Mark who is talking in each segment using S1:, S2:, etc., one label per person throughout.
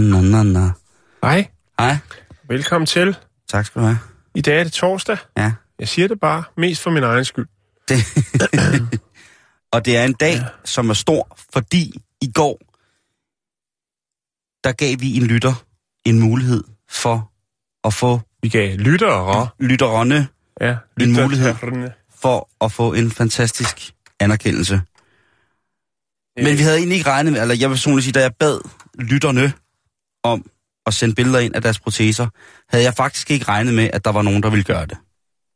S1: Na, na, na.
S2: Hej,
S1: Hej,
S2: velkommen til.
S1: tak skal du have.
S2: I dag er det torsdag.
S1: Ja.
S2: Jeg siger det bare mest for min egen skyld.
S1: Det. og det er en dag, ja. som er stor, fordi i går, der gav vi en lytter en mulighed for at få
S2: Vi gav lyttere.
S1: lytterne
S2: Ja,
S1: En mulighed. for at få en fantastisk anerkendelse. Men vi havde egentlig ikke regnet med, eller jeg vil personligt sige, da jeg bad lytterne om at sende billeder ind af deres proteser, havde jeg faktisk ikke regnet med, at der var nogen, der ville gøre det.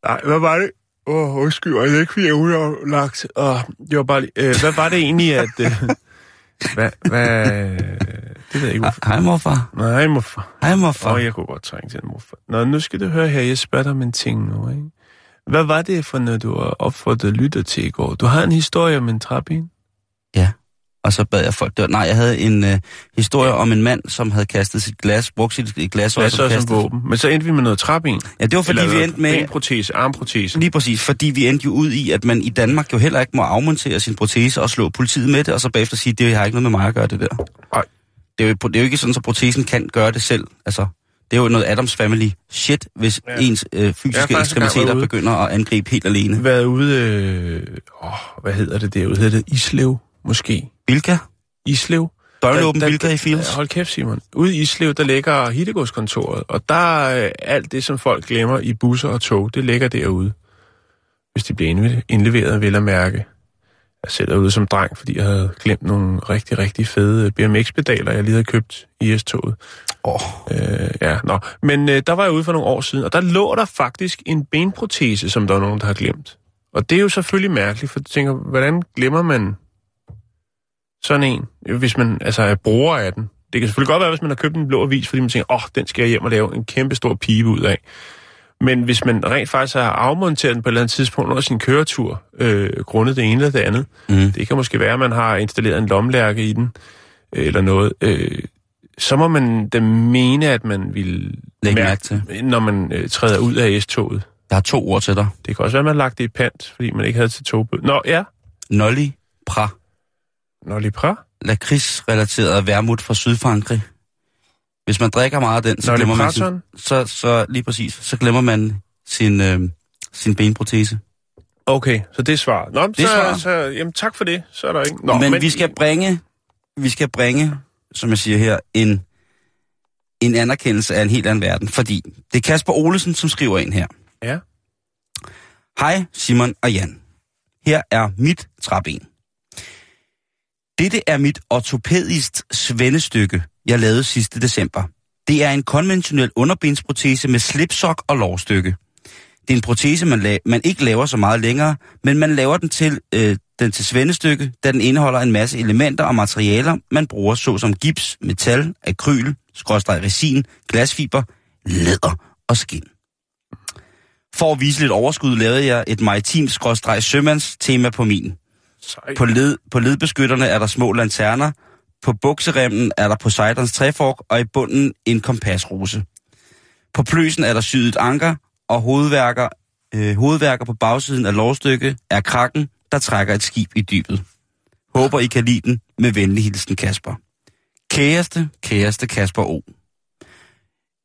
S2: Nej, hvad var det? Åh, oh, undskyld, jeg er ikke, fordi jeg er lagt. Oh, det var bare lige, øh, hvad var det egentlig, at... Øh, hvad, hvad... Det ved jeg ikke, hvorfor.
S1: Hej, morfar.
S2: Nej, morfar.
S1: Hej,
S2: Åh,
S1: morfar.
S2: oh, jeg kunne godt trænge til en morfar. Nå, nu skal du høre her, jeg spørger dig om en ting nu, ikke? Hvad var det for noget, du har opfordret lytter til i går? Du har en historie om en trappe
S1: Ja, og så bad jeg folk dør. Nej, jeg havde en øh, historie om en mand, som havde kastet sit glas, brugt sit glas, og
S2: så som
S1: kastet...
S2: våben? Men så endte vi med noget trappe
S1: Ja, det var fordi, vi endte med...
S2: protese, armprotese.
S1: Lige præcis, fordi vi endte jo ud i, at man i Danmark jo heller ikke må afmontere sin protese og slå politiet med det, og så bagefter sige, det har ikke noget med mig at gøre det der.
S2: Nej.
S1: Det er, jo, det er jo ikke sådan, at protesen kan gøre det selv. Altså, det er jo noget Adams Family shit, hvis
S2: Ja.
S1: ja. ens øh, fysiske ekstremiteter begynder at angribe helt alene.
S2: Været ude... Øh, åh, hvad hedder det derude? Hedder det Islev, måske?
S1: Bilka?
S2: Islev?
S1: Døgnåben Bilka i Fields?
S2: Hold kæft, Simon. Ude i Islev, der ligger Hittegårdskontoret, og der er øh, alt det, som folk glemmer i busser og tog, det ligger derude. Hvis de bliver indle- indleveret, vil jeg mærke. Jeg selv er ude som dreng, fordi jeg havde glemt nogle rigtig, rigtig fede BMX-pedaler, jeg lige havde købt i S-toget.
S1: Åh,
S2: Øh, ja, nå. Men øh, der var jeg ude for nogle år siden, og der lå der faktisk en benprotese, som der er nogen, der har glemt. Og det er jo selvfølgelig mærkeligt, for du tænker, hvordan glemmer man sådan en, hvis man altså er bruger af den? Det kan selvfølgelig godt være, hvis man har købt en blå avis, fordi man tænker, åh, oh, den skal jeg hjem og lave en kæmpe stor pibe ud af. Men hvis man rent faktisk har afmonteret den på et eller andet tidspunkt under sin køretur, øh, grundet det ene eller det andet,
S1: Mm.
S2: det kan måske være, at man har installeret en lomlærke i den, øh, eller noget, øh, så må man da mene, at man vil
S1: Læg mærke til.
S2: når man øh, træder ud af S-toget.
S1: Jeg har to ord til dig.
S2: Det kan også være, at man har lagt det i pant, fordi man ikke havde til togbød. Nå, ja.
S1: Nolly Pra.
S2: Nå, lige pra.
S1: Lakrids-relateret vermut fra Sydfrankrig. Hvis man drikker meget af den, så
S2: Nolly
S1: glemmer man sin, så, så lige præcis, så glemmer man sin, øh, sin benprotese.
S2: Okay, så det er svaret. Nå,
S1: Det
S2: så, så, jamen, tak for det. Så er der ikke...
S1: Nå, men, men vi skal bringe, vi skal bringe, som jeg siger her, en, en anerkendelse af en helt anden verden. Fordi det er Kasper Olesen, som skriver ind her.
S2: Ja.
S1: Hej Simon og Jan. Her er mit træben. Dette er mit ortopædist svendestykke, jeg lavede sidste december. Det er en konventionel underbensprotese med slipsok og lårstykke. Det er en protese, man, la- man ikke laver så meget længere, men man laver den til, øh, den til svendestykke, da den indeholder en masse elementer og materialer, man bruger såsom gips, metal, akryl, skråstreg resin, glasfiber, læder og skin. For at vise lidt overskud, lavede jeg et maritimt skråstreg sømands tema på min.
S2: Sej.
S1: På, led, på ledbeskytterne er der små lanterner, på bukseremmen er der Poseidons træfork, og i bunden en kompasrose. På pløsen er der syet et anker, og hovedværker, øh, hovedværker på bagsiden af lovstykke er krakken, der trækker et skib i dybet. Håber I kan lide den med venlig hilsen Kasper. Kæreste, kæreste Kasper O.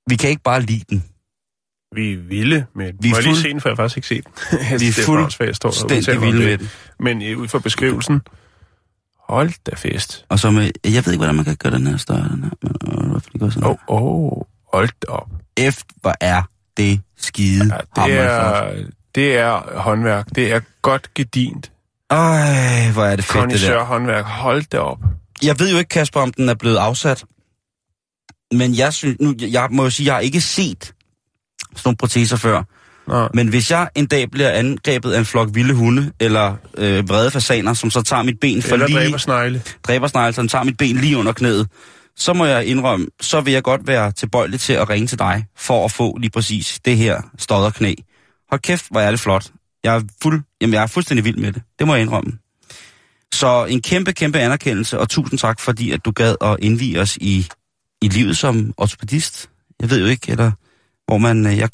S1: Vi kan ikke bare lide den.
S2: Vi er vilde med den.
S1: Vi er
S2: lige se den, for jeg har faktisk ikke set den.
S1: Vi er fuldstændig vilde med den.
S2: Men øh, ud fra beskrivelsen, hold da fest.
S1: Og så med, jeg ved ikke, hvordan man kan gøre den her større, den her, men øh, hvorfor det går sådan
S2: Åh, oh, oh, hold da op.
S1: F, hvor er det skide
S2: Ja, det, er, det er håndværk. Det er godt gedint.
S1: Ej, hvor er det fedt, det der.
S2: håndværk. Hold da op.
S1: Jeg ved jo ikke, Kasper, om den er blevet afsat. Men jeg synes, nu, jeg må jo sige, jeg har ikke set sådan nogle proteser før.
S2: Nå.
S1: Men hvis jeg en dag bliver angrebet af en flok vilde hunde, eller øh, vrede fasaner, som så tager mit ben for
S2: Eller
S1: lige...
S2: dræber snegle.
S1: dræbersnegle, som tager mit ben lige under knæet, så må jeg indrømme, så vil jeg godt være tilbøjelig til at ringe til dig, for at få lige præcis det her stodderknæ. Hold kæft, hvor er det flot. Jeg er, fuld, jamen, jeg er fuldstændig vild med det. Det må jeg indrømme. Så en kæmpe, kæmpe anerkendelse, og tusind tak, fordi at du gad at indvige os i, i livet som ortopedist. Jeg ved jo ikke, eller hvor man... øh, Jeg,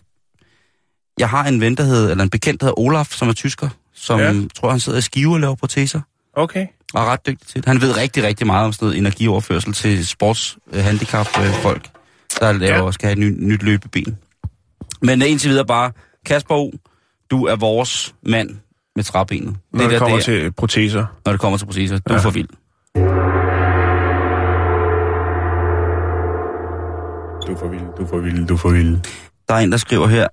S1: jeg har en ven, der hedder, eller en bekendt, der hedder Olaf, som er tysker, som
S2: Ja.
S1: tror, han sidder i Skive og laver proteser
S2: Okay.
S1: og er ret dygtig til det. Han ved rigtig, rigtig meget om sådan noget energioverførsel til sportshandicap-folk, der laver,
S2: Ja.
S1: skal have et ny, nyt løbeben. Men øh, indtil videre bare, Kasper O., du er vores mand med træbenet.
S2: Når det,
S1: der,
S2: kommer
S1: er-
S2: til proteser.
S1: når det kommer til proceser. Du er
S2: Ja.
S1: for vild.
S2: Du er for vild, du er for vild, du er for vild.
S1: Der er en, der skriver her.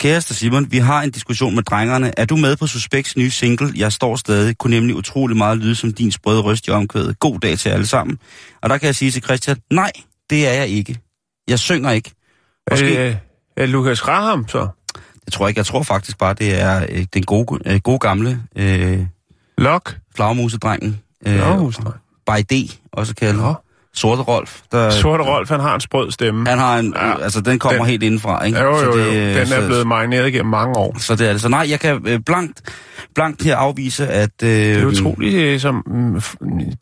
S1: Kæreste Simon, vi har en diskussion med drengerne. Er du med på Suspects nye single? Jeg står stadig. Kunne nemlig utrolig meget lyde som din sprøde røst i omkvædet. God dag til alle sammen. Og der kan jeg sige til Christian, nej, det er jeg ikke. Jeg synger ikke. Måske,
S2: Er, det- er det Lukas Graham, så?
S1: jeg tror ikke, jeg tror faktisk bare, det er øh, den gode, øh, gode gamle øh,
S2: Lok?
S1: flagmusedrengen. Øh,
S2: Nå,
S1: By D, også kaldet.
S2: Nå.
S1: Sorte Rolf. Der,
S2: Sorte Rolf, han har en sprød stemme.
S1: Han har en,
S2: Ja.
S1: altså den kommer
S2: Den-
S1: helt indenfra, ikke?
S2: Jo,
S1: Så
S2: jo, jo.
S1: det,
S2: Den
S1: så,
S2: er blevet marineret igennem mange år.
S1: Så det er det. Så nej, jeg kan øh, blankt, blankt her afvise, at... Øh,
S2: Det er utroligt, øh, som, mm,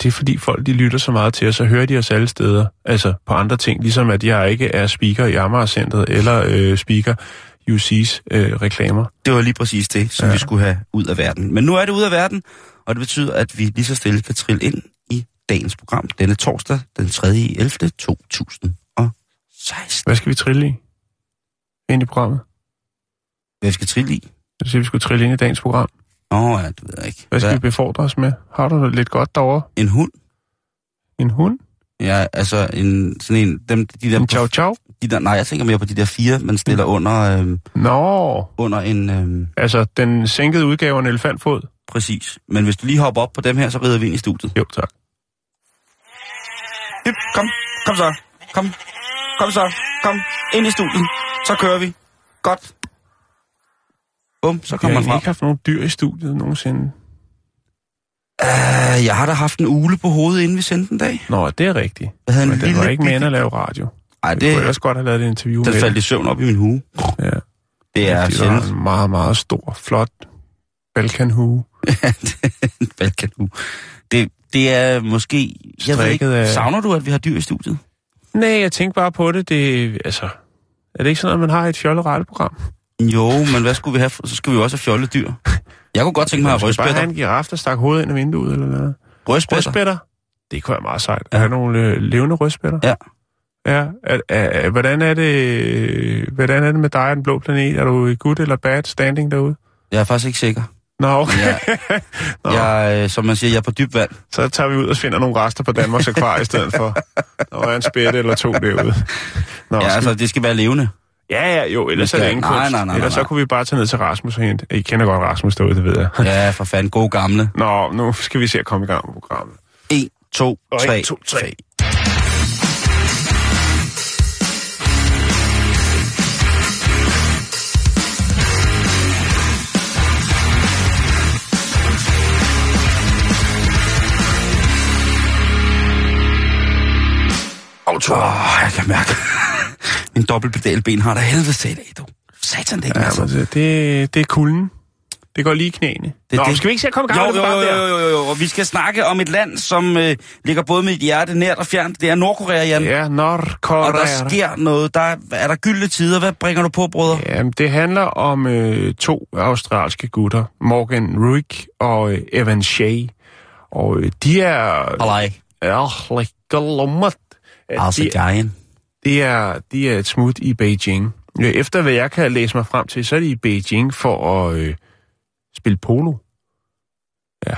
S2: det er fordi folk de lytter så meget til os, så hører de os alle steder. Altså på andre ting, ligesom at jeg ikke er speaker i Amager Centret, eller øh, speaker UC's øh, reklamer.
S1: Det var lige præcis det, som
S2: Ja.
S1: vi skulle have ud af verden. Men nu er det ud af verden, og det betyder, at vi lige så stille kan trille ind dagens program denne torsdag, den 3. 11. 2016.
S2: Hvad skal vi trille i? Ind i programmet?
S1: Hvad skal trille i?
S2: Jeg siger, vi skulle trille ind i dagens program.
S1: Åh, oh, ja, det ved jeg ikke.
S2: Hvad skal vi befordre os med? Har du det lidt godt derovre?
S1: En hund?
S2: En hund?
S1: Ja, altså en, sådan en, dem, de der,
S2: En chow chow?
S1: de der, nej, jeg tænker mere på de der fire, man stiller under, øhm,
S2: Nå,
S1: under en, øhm,
S2: altså den sænkede udgave af en elefantfod?
S1: præcis. Men hvis du lige hopper op på dem her, så rider vi ind i studiet.
S2: Jo, tak.
S1: Hyp, kom, kom så, kom, kom så, kom, ind i studiet, så kører vi. Godt. Bum, så
S2: Jeg
S1: kommer
S2: har
S1: man frem.
S2: ikke haft nogen dyr i studiet nogensinde.
S1: Uh, jeg har da haft en ule på hovedet, inden vi sendte en dag.
S2: Nå, det er rigtigt.
S1: Jeg havde en
S2: Men den
S1: lille
S2: var ikke med at lave radio.
S1: Ej,
S2: Det kunne
S1: det,
S2: ellers godt have lavet et interview
S1: den
S2: med
S1: faldt i søvn op i min hue.
S2: Ja.
S1: Det er sjældent.
S2: var en meget, meget stor, flot balkanhue.
S1: en balkanhue. Det, det er måske... Jeg ved ikke, savner du, at vi har dyr i studiet?
S2: Nej, jeg tænkte bare på det. Det, altså, er det ikke sådan, at man har et fjollet radioprogram?
S1: Jo, men hvad skulle vi have? Så skulle vi også have fjollet dyr. Jeg kunne godt tænke mig at have
S2: skal bare have
S1: rødspætter.
S2: en giraf, der stak hovedet ind af vinduet, eller noget.
S1: Rødspætter.
S2: Rødspætter? Det kunne være meget sejt.
S1: Ja.
S2: Er der nogle øh, levende rødspætter?
S1: Ja.
S2: Ja, er, er, er, hvordan, er det, hvordan er det med dig og den blå planet? Er du i good eller bad standing derude?
S1: Jeg er faktisk ikke sikker.
S2: Nå, okay.
S1: Ja.
S2: Nå.
S1: Jeg, øh, som man siger, jeg er på dyb vand.
S2: Så tager vi ud og finder nogle rester på Danmarks Akvarie i stedet for. Der er en spætte eller to derude. Nå,
S1: ja,
S2: skal...
S1: altså, det skal være levende.
S2: Ja, ja, jo, ellers
S1: skal...
S2: er det ingen
S1: nej.
S2: Nej,
S1: nej, nej,
S2: ellers så kunne vi bare tage ned til Rasmus og hente. I kender godt Rasmus derude, det ved jeg.
S1: ja, for fanden, god gamle.
S2: Nå, nu skal vi se at komme i gang med programmet.
S1: 1, 2, 1,
S2: 2, 3. 3.
S1: Thor. Åh, jeg kan mærke. en dobbeltpedal ben har der helvede sat af, du. Satan, det er
S2: ja,
S1: altså.
S2: det, det, er kulden. Det går lige i knæene.
S1: Det,
S2: Nå,
S1: det.
S2: skal vi ikke se at komme gang
S1: jo, jo, jo,
S2: jo,
S1: jo, jo, og vi skal snakke om et land, som øh, ligger både med hjerte nært og fjernt. Det er Nordkorea, Jan.
S2: Ja, Nordkorea.
S1: Og der sker noget. Der er, er der gyldne tider. Hvad bringer du på, brødre?
S2: Jamen, det handler om øh, to australske gutter. Morgan Ruick og øh, Evan Shea. Og øh, de er...
S1: Halløj.
S2: Ja, like
S1: Altså,
S2: De,
S1: Giant.
S2: de, er, de er et smut i Beijing. Øh, Efter hvad jeg kan læse mig frem til, så er de i Beijing for at øh, spille polo. Ja.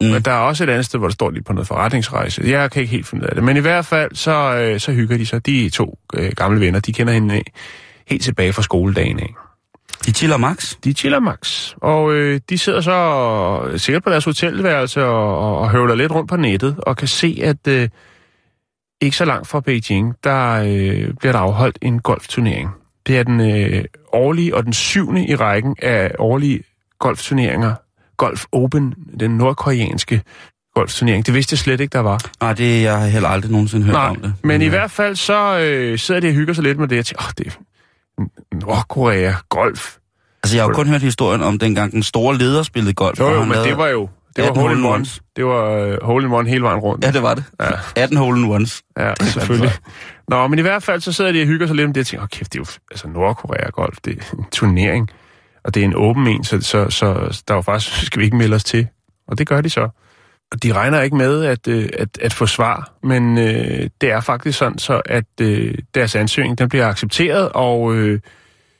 S1: Mm.
S2: Mm. Men der er også et andet sted, hvor der står lige på noget forretningsrejse. Jeg kan ikke helt finde ud af det. Men i hvert fald, så, øh, så hygger de sig. De to øh, gamle venner, de kender hende helt tilbage fra skoledagen af.
S1: De chiller max.
S2: De chiller max, og øh, de sidder så øh, sikkert på deres hotelværelse og, og, og høvler lidt rundt på nettet, og kan se, at øh, ikke så langt fra Beijing, der øh, bliver der afholdt en golfturnering. Det er den øh, årlige og den syvende i rækken af årlige golfturneringer. Golf Open, den nordkoreanske golfturnering. Det vidste jeg slet ikke, der var.
S1: Nej, det jeg har heller aldrig nogensinde hørt
S2: Nej,
S1: om det.
S2: men i
S1: ja.
S2: hvert fald så øh, sidder de og hygger sig lidt med det. Jeg tænker, åh, det er Nordkorea, golf.
S1: Altså, jeg har jo kun hørt historien om dengang den store leder spillede golf.
S2: Jo, jo, men
S1: lavede-
S2: det var jo det var
S1: 18
S2: hole in
S1: ones.
S2: Det var uh, hole in one hele vejen rundt.
S1: Ja, det var det.
S2: Ja.
S1: 18 hole in ones.
S2: Ja, selvfølgelig. Nå, men i hvert fald så sidder de og hygger sig lidt med det, og tænker, åh kæft, det er jo altså Nordkorea golf, det er en turnering, og det er en åben en, så, så, så der er jo faktisk, skal vi ikke melde os til. Og det gør de så. Og de regner ikke med at, øh, at, at få svar, men øh, det er faktisk sådan, så at øh, deres ansøgning den bliver accepteret, og øh,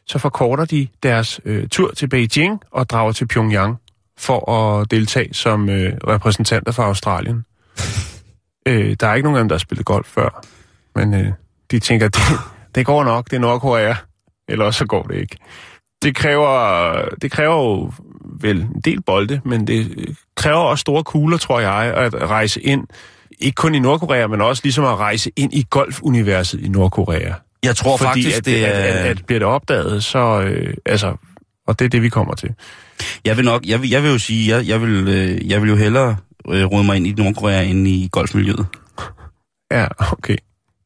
S2: så forkorter de deres øh, tur til Beijing og drager til Pyongyang for at deltage som øh, repræsentanter for Australien. Øh, der er ikke nogen af dem, der har spillet golf før. Men øh, de tænker, at det, det går nok, det er Nordkorea. Eller også så går det ikke. Det kræver, det kræver jo vel en del bolde, men det kræver også store kugler, tror jeg, at rejse ind. Ikke kun i Nordkorea, men også ligesom at rejse ind i golfuniverset i Nordkorea.
S1: Jeg tror
S2: Fordi
S1: faktisk,
S2: at,
S1: det
S2: at,
S1: er...
S2: at, at bliver det opdaget, så... Øh, altså, og det er det, vi kommer til.
S1: Jeg vil nok, jeg vil, jeg vil jo sige, jeg, jeg, vil, øh, jeg vil jo hellere øh, rode mig ind i Nordkorea end i golfmiljøet.
S2: Ja, okay.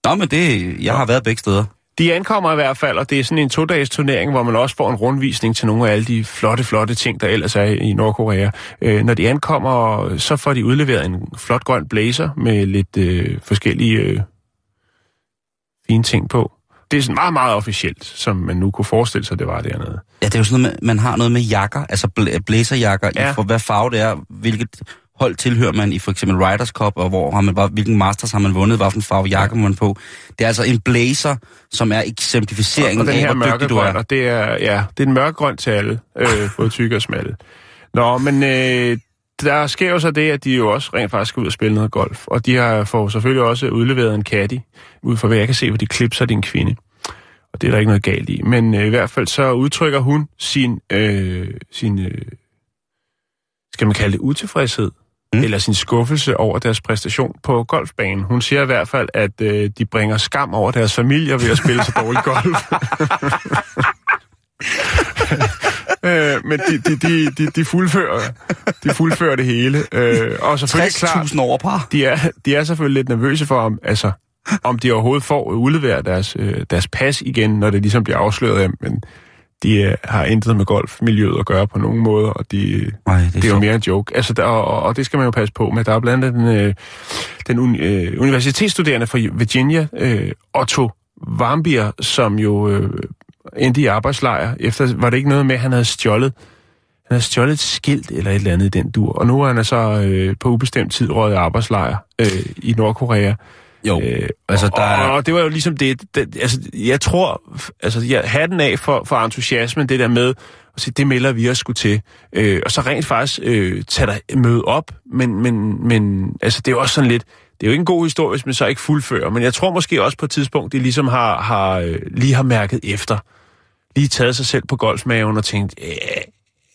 S1: Nå, men det, jeg har været begge steder.
S2: De ankommer i hvert fald, og det er sådan en to-dages turnering, hvor man også får en rundvisning til nogle af alle de flotte, flotte ting, der ellers er i Nordkorea. Øh, når de ankommer, så får de udleveret en flot grøn blazer med lidt øh, forskellige øh, fine ting på. Det er sådan meget, meget officielt, som man nu kunne forestille sig, det var dernede.
S1: Ja, det er jo sådan noget man har noget med jakker, altså bl- blazerjakker, ja. I for hvad farve det er, hvilket hold tilhører man i for eksempel Riders Cup, og hvor har man, hvilken masters har man vundet, hvilken farve jakke må man på. Det er altså en blazer, som er eksemplificeringen
S2: og den
S1: af, hvor dygtig du er.
S2: og det er, ja, det er en mørkegrøn til alle, øh, både tykke og smalle. Nå, men øh, der sker jo så det, at de jo også rent faktisk skal ud og spille noget golf. Og de har får selvfølgelig også udleveret en caddy, ud fra hvad jeg kan se, hvor de klipser din kvinde. Og det er der ikke noget galt i. Men øh, i hvert fald så udtrykker hun sin, øh, sin øh, skal man kalde det utilfredshed,
S1: Mm.
S2: eller sin skuffelse over deres præstation på golfbanen. Hun siger i hvert fald, at øh, de bringer skam over deres familier ved at spille så dårligt golf. øh, men de, de, de, de, de, fuldfører, de fuldfører det hele. Øh, og selvfølgelig klart,
S1: 60.000 over par.
S2: de er, de er selvfølgelig lidt nervøse for, om, altså, om de overhovedet får udleveret deres, øh, deres pas igen, når det ligesom bliver afsløret. Men de øh, har intet med golfmiljøet at gøre på nogen måde, og de,
S1: Nej, det er,
S2: det er jo mere en joke. Altså, der, og, og det skal man jo passe på med. Der er blandt andet den, øh, den un, øh, universitetsstuderende fra Virginia, øh, Otto Warmbier, som jo øh, endte i arbejdslejr. Efter var det ikke noget med, at han havde stjålet han havde stjålet et skilt eller et eller andet i den dur. Og nu er han så øh, på ubestemt tid røget i arbejdslejr øh, i Nordkorea.
S1: Jo,
S2: Øh,
S1: altså der
S2: og,
S1: er...
S2: og det var jo ligesom det, det altså jeg tror, altså jeg hatten af for, for entusiasmen, det der med at sige, det melder vi os sgu til. Øh, og så rent faktisk øh, tage dig møde op, men, men, men altså det er jo også sådan lidt, det er jo ikke en god historie, hvis man så ikke fuldfører, men jeg tror måske også på et tidspunkt, det ligesom har, har øh, lige har mærket efter, lige taget sig selv på golfmaven og tænkt, "Æh,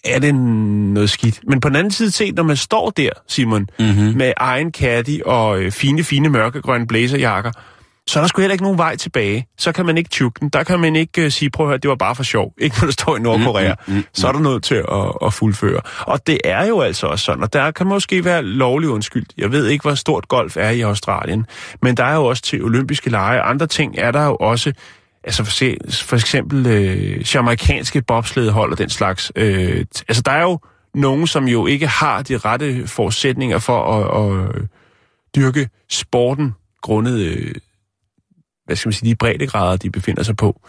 S2: er det noget skidt? Men på den anden side set, når man står der, Simon,
S1: Mm-hmm.
S2: med egen caddy og øh, fine, fine mørkegrønne blazerjakker, så er der sgu heller ikke nogen vej tilbage. Så kan man ikke tjukke den. Der kan man ikke øh, sige, prøv at høre, det var bare for sjov. Ikke når der står i Nordkorea.
S1: Mm, mm, mm,
S2: Så er der nødt til at, at fuldføre. Og det er jo altså også sådan, og der kan måske være lovlig undskyld. Jeg ved ikke, hvor stort golf er i Australien, men der er jo også til olympiske lege. Andre ting er der jo også, altså for, se, for eksempel øh, jamaikanske bobsledehold og den slags. Øh, altså der er jo nogen, som jo ikke har de rette forudsætninger for at, at dyrke sporten grundet, øh, hvad skal man sige, de breddegrader, de befinder sig på.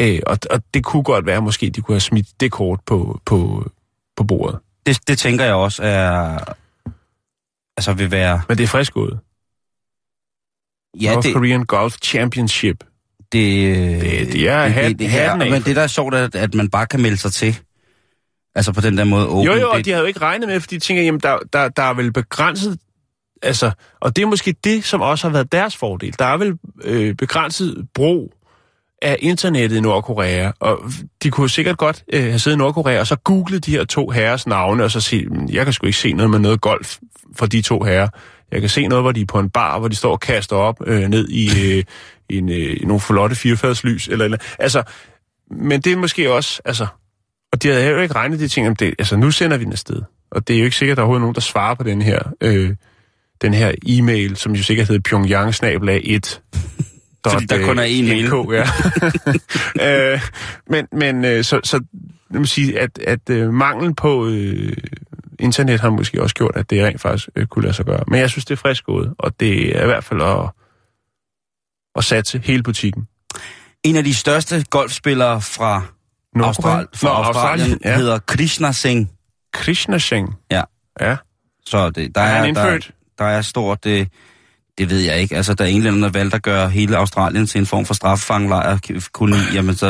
S2: Øh, og, og det kunne godt være, måske de kunne have smidt det kort på, på, på bordet.
S1: Det, det tænker jeg også er... Altså vil være...
S2: Men det er frisk ud.
S1: Ja,
S2: North
S1: det,
S2: Korean Golf Championship.
S1: Det,
S2: Det- det er hat- hatten af
S1: Men det der er sjovt, er, at man bare kan melde sig til. Altså på den der måde åben.
S2: Jo, jo, og
S1: det,
S2: de havde jo ikke regnet med, fordi de tænker, jamen, der, der, der er vel begrænset... Altså, og det er måske det, som også har været deres fordel. Der er vel øh, begrænset brug af internettet i Nordkorea, og de kunne sikkert godt øh, have siddet i Nordkorea, og så googlet de her to herres navne, og så sige, "Mm, jeg kan sgu ikke se noget med noget golf for de to herrer. Jeg kan se noget, hvor de er på en bar, hvor de står og kaster op øh, ned i, øh, i en, øh, nogle flotte firefadslys. Eller, eller. Altså, men det er måske også... Altså, og de havde jo ikke regnet de ting om det. Altså, nu sender vi den afsted. Og det er jo ikke sikkert, at der er overhovedet nogen, der svarer på den her, øh, den her e-mail, som jo sikkert hedder pyongyang 1
S1: Fordi der kun er én mail.
S2: NK, ja. øh, men men øh, så, så jeg må sige, at, at øh, manglen på øh, internet har måske også gjort, at det rent faktisk øh, kunne lade sig gøre. Men jeg synes, det er frisk gået, og det er i hvert fald at, at satse hele butikken.
S1: En af de største golfspillere fra? Austral- fra
S2: Nå,
S1: Australien,
S2: Australien, ja.
S1: hedder Krishna Singh.
S2: Krishna Singh.
S1: Ja.
S2: Ja.
S1: Så det, der
S2: Er
S1: er,
S2: han
S1: der,
S2: indfødt?
S1: der er stort... Det, det ved jeg ikke. Altså, der er englænderne, der valgte at gøre hele Australien til en form for straffangelejr. Koloni, jamen, så,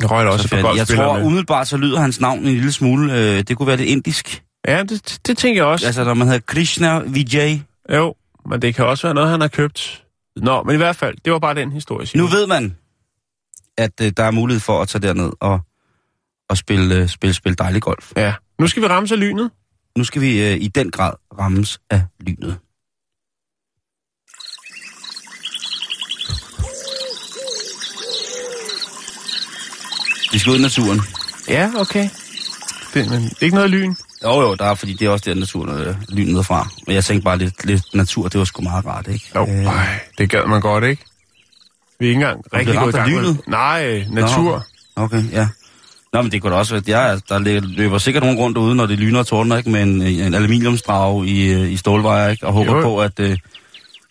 S2: Jeg røg også
S1: så
S2: på.
S1: Jeg tror umiddelbart, så lyder hans navn en lille smule... Øh, det kunne være lidt indisk.
S2: Ja, det, det tænker jeg også.
S1: Altså, når man hedder Krishna Vijay.
S2: Jo, men det kan også være noget, han har købt. Nå, men i hvert fald, det var bare den historie.
S1: Nu
S2: Simon.
S1: ved man, at øh, der er mulighed for at tage derned og, og spille, øh, spille, spille dejlig golf.
S2: Ja. Nu skal vi ramme sig lynet.
S1: Nu skal vi øh, i den grad rammes af lynet. Vi skal ud i naturen.
S2: Ja, okay. Det, men, det er ikke noget lyn.
S1: Jo, jo, der er, fordi det er også der, naturen øh, lynet fra. Men jeg tænkte bare lidt, lidt natur, det var sgu meget rart, ikke?
S2: Jo, øh. ej, det gad man godt, ikke? Vi er ikke engang rigtig gået i gang med...
S1: lynet?
S2: Nej, natur.
S1: Okay, ja. Nå, men det kunne da også være, ja, der lø- løber sikkert nogen rundt derude, når det lyner og tordner, ikke? Med en, en aluminiumsdrage i, øh, i stålvejer, ikke? Og håber
S2: Jo.
S1: på, at øh,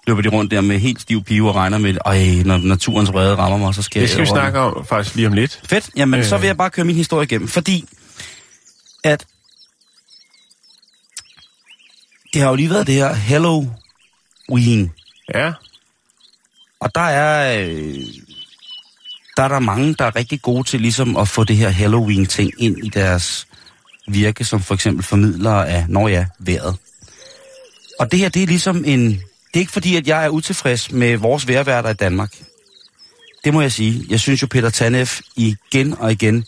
S1: løber de rundt der med helt stiv pive og regner med, øj, når naturens vrede rammer mig, så skal
S2: Det skal vi
S1: jeg...
S2: snakke om faktisk lige om lidt.
S1: Fedt. Jamen, øh. så
S2: Øh.
S1: vil jeg bare køre min historie igennem, fordi at det har jo lige været det her Halloween,
S2: Ja,
S1: og der er, øh, der er der mange, der er rigtig gode til ligesom at få det her Halloween-ting ind i deres virke, som for eksempel formidlere af, når ja, vejret. Og det her, det er ligesom en... Det er ikke fordi, at jeg er utilfreds med vores vejrværter i Danmark. Det må jeg sige. Jeg synes jo, Peter Tanef igen og igen...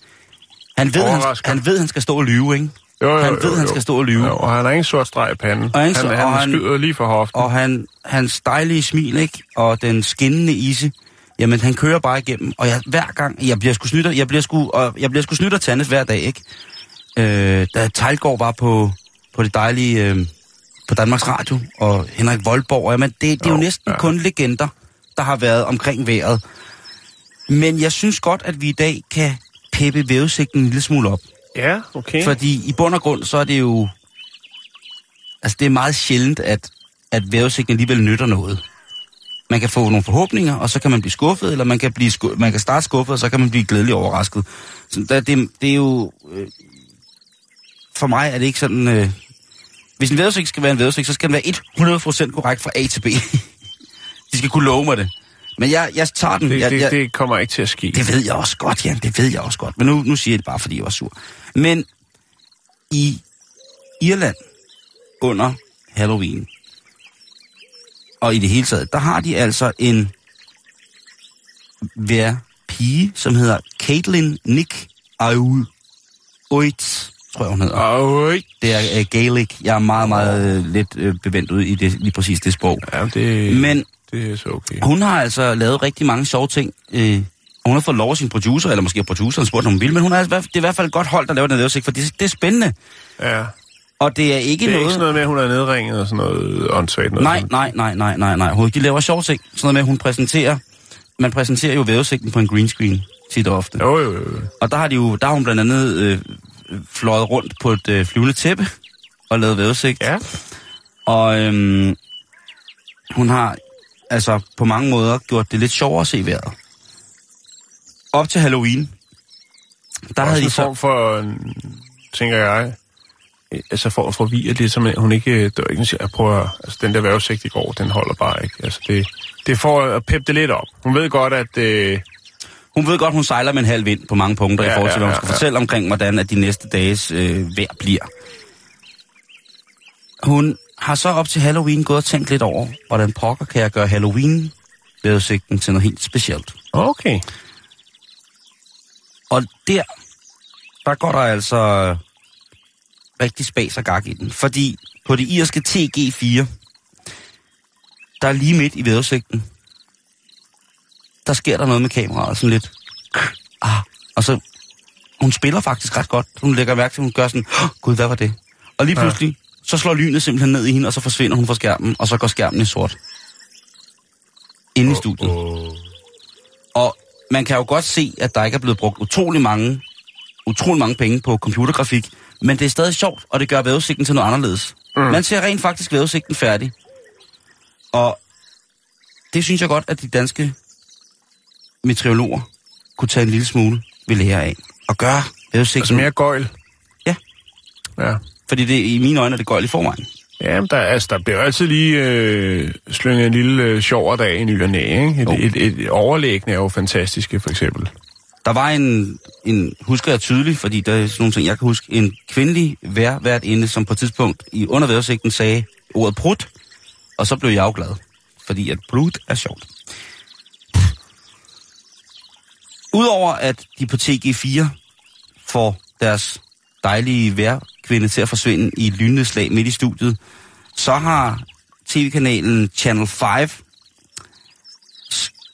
S1: Han ved, han, han ved, han skal stå og lyve, ikke?
S2: Jo, jo,
S1: Han ved,
S2: jo,
S1: han skal stå og lyve.
S2: Jo, og han har ingen sort streg i panden.
S1: Og
S2: han, han,
S1: og han-
S2: skyder lige for hoften.
S1: Og han, hans dejlige smil, ikke? Og den skinnende ise, jamen han kører bare igennem. Og jeg, hver gang, jeg bliver sgu snydt, af- jeg bliver sgu, og jeg bliver sgu snydt af Tannes hver dag, ikke? Øh, da Tejlgaard var på, på det dejlige, øh, på Danmarks Radio, og Henrik Voldborg, jamen det, det er jo
S2: Jo,
S1: næsten
S2: ja.
S1: kun legender, der har været omkring vejret. Men jeg synes godt, at vi i dag kan peppe vævesigten en lille smule op.
S2: Ja, okay.
S1: Fordi i bund og grund, så er det jo... Altså, det er meget sjældent, at, at vejrudsigten alligevel nytter noget. Man kan få nogle forhåbninger, og så kan man blive skuffet, eller man kan, blive sku- man kan starte skuffet, og så kan man blive glædelig overrasket. Så der, det, det er jo... Øh, for mig er det ikke sådan... Øh, hvis en vejrudsigt skal være en vejrudsigt, så skal den være 100% korrekt fra A til B. De skal kunne love mig det. Men jeg, jeg tager den.
S2: det,
S1: jeg,
S2: det,
S1: jeg,
S2: det kommer ikke til at ske.
S1: det ved jeg også godt, Jan. Det ved jeg også godt. Men nu, nu siger jeg det bare, fordi jeg var sur. Men i Irland under Halloween, og i det hele taget, der har de altså en hver pige, som hedder Caitlin Nick Aoud. Oit, tror jeg, hun hedder.
S2: Øj.
S1: Det er uh, Gaelic. Jeg er meget, meget uh, lidt uh, bevendt ud i det, lige præcis det sprog.
S2: Ja, det,
S1: Men
S2: det er så okay.
S1: hun har altså lavet rigtig mange sjove ting. Øh, hun har fået lov af sin producer, eller måske produceren spurgt, om hun vil, men hun er, det er i hvert fald godt hold, der laver den vævesigt, for det, det er spændende.
S2: Ja.
S1: Og det er ikke
S2: Det er
S1: noget...
S2: ikke sådan noget med, at hun er nedringet og sådan noget åndssvagt. Noget
S1: nej, nej, nej, nej, nej, nej. Hun, de laver sjove ting. Sådan noget med, at hun præsenterer... Man præsenterer jo vævesigten på en green screen, tit og ofte.
S2: Jo, jo, jo.
S1: Og der har, de jo, der har hun blandt andet øh, fløjet rundt på et øh, flyvende tæppe og lavet vævesigt.
S2: Ja.
S1: Og øhm, hun har altså på mange måder gjort det lidt sjovere at se vejret. Op til Halloween, der
S2: Også
S1: havde de så...
S2: form for, øh, tænker jeg, øh, altså for at forvirre det, som hun ikke, det var ikke, jeg prøver, altså den der vejrudsigt i går, den holder bare ikke. Altså det, det for at peppe det lidt op. Hun ved godt, at øh,
S1: Hun ved godt, hun sejler med en halv vind på mange punkter ja, i forhold til, hvad hun
S2: ja,
S1: skal
S2: ja.
S1: fortælle omkring, hvordan at de næste dages øh, vejr bliver. Hun har så op til Halloween gået og tænkt lidt over, hvordan pokker kan jeg gøre Halloween vejrudsigten til noget helt specielt.
S2: okay.
S1: Og der, der går der altså rigtig spas og gak i den. Fordi på det irske TG4, der er lige midt i vejrudsigten, der sker der noget med kameraet, sådan lidt, ah, og så, hun spiller faktisk ret godt. Hun lægger mærke til, at hun gør sådan, oh, gud, hvad var det? Og lige
S2: Ja.
S1: pludselig, så slår lynet simpelthen ned i hende, og så forsvinder hun fra skærmen, og så går skærmen i sort. Inde i studiet.
S2: Åh.
S1: Og man kan jo godt se, at der ikke er blevet brugt utrolig mange, utrolig mange penge på computergrafik, men det er stadig sjovt, og det gør vejrudsigten til noget anderledes. Mm. Man ser rent faktisk vejrudsigten færdig. Og det synes jeg godt, at de danske meteorologer kunne tage en lille smule ved lære af. Og gøre vejrudsigten...
S2: Altså mere gøjl.
S1: Ja.
S2: Ja.
S1: Fordi det, i mine øjne er det gøjl i forvejen.
S2: Ja, men der, altså, der bliver altid lige øh, slynget en lille øh, sjov dag i ny og næ, ikke? Et, et, et overlæggende er jo fantastiske, for eksempel.
S1: Der var en, en, husker jeg tydeligt, fordi der er sådan nogle ting, jeg kan huske, en kvindelig vær, inde, som på et tidspunkt i under vejrudsigten sagde ordet prut, og så blev jeg jo glad, fordi at prut er sjovt. Udover at de på TG4 får deres dejlige vejrkvinde til at forsvinde i et lynende slag midt i studiet, så har tv-kanalen Channel 5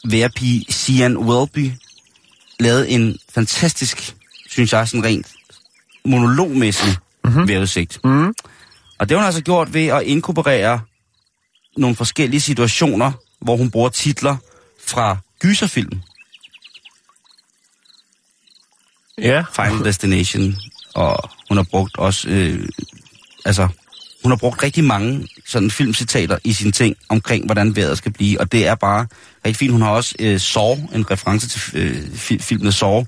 S1: vejrpige Sian Welby lavet en fantastisk, synes jeg, sådan rent monologmæssig mm-hmm. vejrudsigt.
S2: Mm.
S1: Og det har hun altså gjort ved at inkorporere nogle forskellige situationer, hvor hun bruger titler fra gyserfilm.
S2: Ja.
S1: Final Destination, og hun har brugt også, øh, altså, hun har brugt rigtig mange sådan filmcitater i sine ting omkring, hvordan vejret skal blive, og det er bare rigtig fint. Hun har også øh, Saw, en reference til øh, fi- filmen Saw.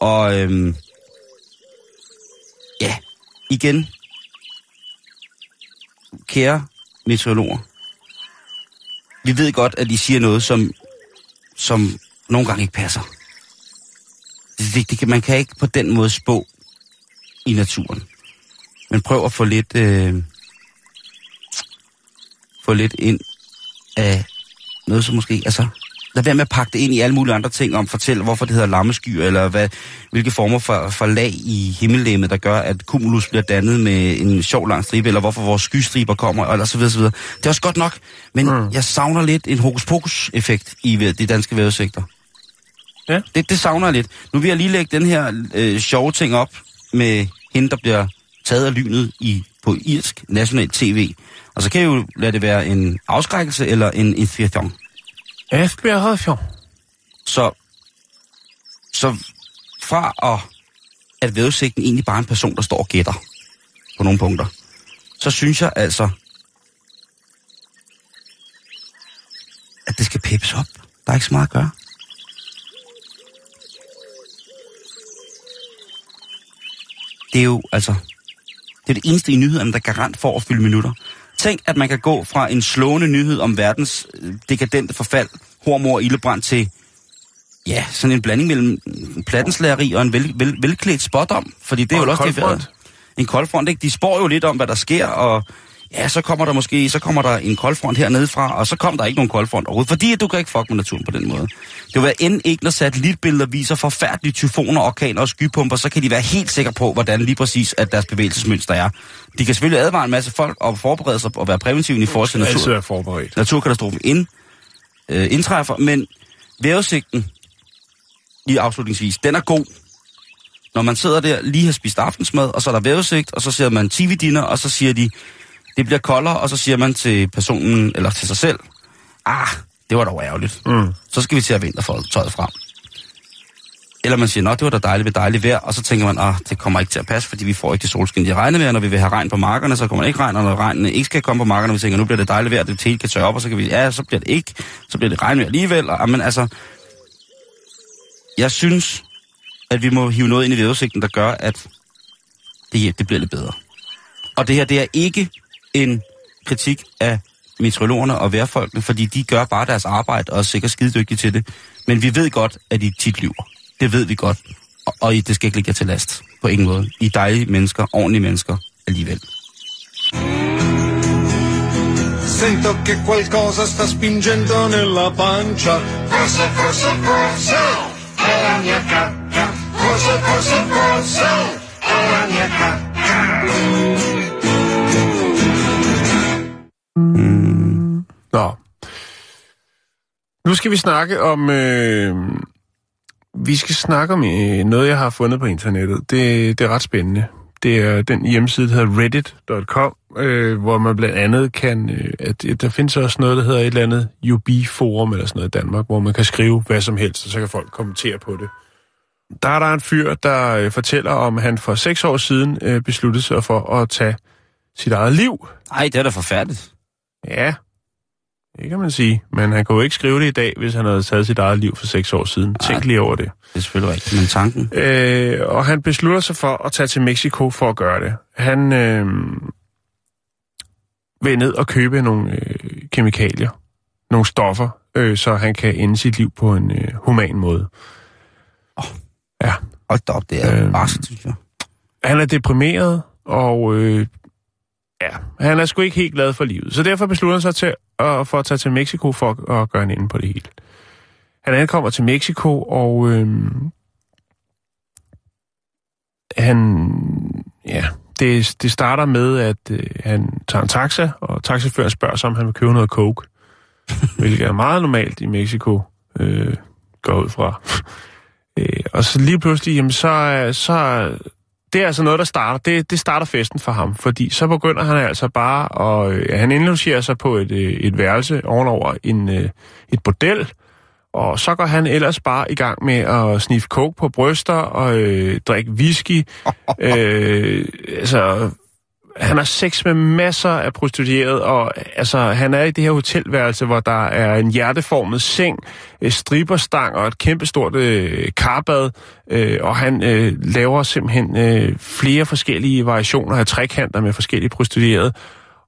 S1: Og øh, ja, igen, kære meteorologer, vi ved godt, at I siger noget, som, som nogle gange ikke passer. Det, det, det, man kan ikke på den måde spå i naturen. Men prøv at få lidt, øh, få lidt ind af noget, som måske, altså, lad være med at pakke det ind i alle mulige andre ting om, fortæl, hvorfor det hedder lammeskyer, eller hvad, hvilke former for, for lag i himmellegemet, der gør, at cumulus bliver dannet med en sjov lang stribe, eller hvorfor vores skystriber kommer, eller så videre, så videre. Det er også godt nok, men mm. jeg savner lidt en hokus pokus-effekt i de danske vejrudsigter.
S2: Ja.
S1: Det, det savner jeg lidt. Nu vil jeg lige lægge den her øh, sjove ting op med hende, der bliver taget af lynet i, på irsk national tv. Og så kan jeg jo lade det være en afskrækkelse eller en inspiration.
S2: Inspiration.
S1: Så, så fra at, at vejrudsigten egentlig bare er en person, der står og gætter på nogle punkter, så synes jeg altså, at det skal peppes op. Der er ikke så meget at gøre. Det er jo, altså, det er det eneste i nyhederne, der er garant for at fylde minutter. Tænk, at man kan gå fra en slående nyhed om verdens øh, dekadente forfald, hormor og ildebrand til, ja, sådan en blanding mellem plattenslageri og en vel, vel, velklædt spot om. Fordi det er
S2: Og
S1: jo også det, En koldfront, ikke? De spår jo lidt om, hvad der sker, og ja, så kommer der måske, så kommer der en koldfront hernede fra, og så kommer der ikke nogen koldfront overhovedet, fordi du kan ikke fuck med naturen på den måde. Det vil være end ikke, når satellitbilleder viser forfærdelige tyfoner, orkaner og skypumper, så kan de være helt sikre på, hvordan lige præcis at deres bevægelsesmønster er. De kan selvfølgelig advare en masse folk og forberede sig og være præventive i forhold til natur
S2: er forberedt.
S1: naturkatastrofen ind, øh, indtræffer, men vejrudsigten, lige afslutningsvis, den er god. Når man sidder der, lige har spist aftensmad, og så er der vejrudsigt, og så ser man tv-dinner, og så siger de, det bliver koldere, og så siger man til personen, eller til sig selv, ah, det var dog ærgerligt.
S2: Mm.
S1: Så skal vi til at vintertøjet frem. Eller man siger, nå, det var da dejligt ved dejligt vejr, og så tænker man, ah, det kommer ikke til at passe, fordi vi får ikke det solskin, de regner med, og når vi vil have regn på markerne, så kommer det ikke regn, og når regnen ikke skal komme på markerne, vi tænker, nu bliver det dejligt vejr, det hele kan tørre op, og så kan vi, ja, så bliver det ikke, så bliver det regnvejr alligevel, og, men altså, jeg synes, at vi må hive noget ind i vejrudsigten, der gør, at det, det bliver lidt bedre. Og det her, det er ikke en kritik af meteorologerne og vejrfolkene, fordi de gør bare deres arbejde og er sikkert skide dygtige til det. Men vi ved godt, at de tit lyver. Det ved vi godt. Og, og det skal ikke ligge jer til last. På ingen måde. I er dejlige mennesker, ordentlige mennesker alligevel.
S3: Sento che qualcosa sta spingendo nella pancia. Forse, forse, forse è la mia cacca. Forse, forse, forse è la mia cacca. Mm.
S2: Nå. Nu skal vi snakke om... Øh, vi skal snakke om øh, noget, jeg har fundet på internettet. Det, det er ret spændende. Det er den hjemmeside, der hedder reddit.com, øh, hvor man blandt andet kan... Øh, at, der findes også noget, der hedder et eller andet UB-forum eller sådan noget i Danmark, hvor man kan skrive hvad som helst, og så kan folk kommentere på det. Der er der en fyr, der øh, fortæller om, at han for seks år siden øh, besluttede sig for at tage sit eget liv.
S1: Nej, det er da forfærdeligt.
S2: Ja, det kan man sige. Men han kunne ikke skrive det i dag, hvis han havde taget sit eget liv for seks år siden. Tænk lige over det.
S1: Det er selvfølgelig rigtigt, men tanken...
S2: Øh, og han beslutter sig for at tage til Mexico for at gøre det. Han øh, vil ned og købe nogle øh, kemikalier, nogle stoffer, øh, så han kan ende sit liv på en øh, human måde. Ja.
S1: Hold da op, det er øh, barskt, synes jeg.
S2: Han er deprimeret, og øh, ja, han er sgu ikke helt glad for livet. Så derfor beslutter han sig til at, for at tage til Mexico for at, at gøre en ende på det hele. Han ankommer til Mexico, og øh, han, ja, det, det starter med, at øh, han tager en taxa, og taxiføren spørger sig, om han vil købe noget coke, hvilket er meget normalt i Mexico, øh, går ud fra. øh, og så lige pludselig, jamen, så, så det er altså noget, der starter. Det, det starter festen for ham, fordi så begynder han altså bare at... Øh, han indlogerer sig på et, øh, et værelse ovenover en, øh, et bordel, og så går han ellers bare i gang med at sniffe coke på bryster og øh, drikke whisky. øh, altså, han har sex med masser af prostituerede, og altså, han er i det her hotelværelse, hvor der er en hjerteformet seng, striberstang og et kæmpestort øh, karbad, øh, og han øh, laver simpelthen øh, flere forskellige variationer af trekanter med forskellige prostituerede,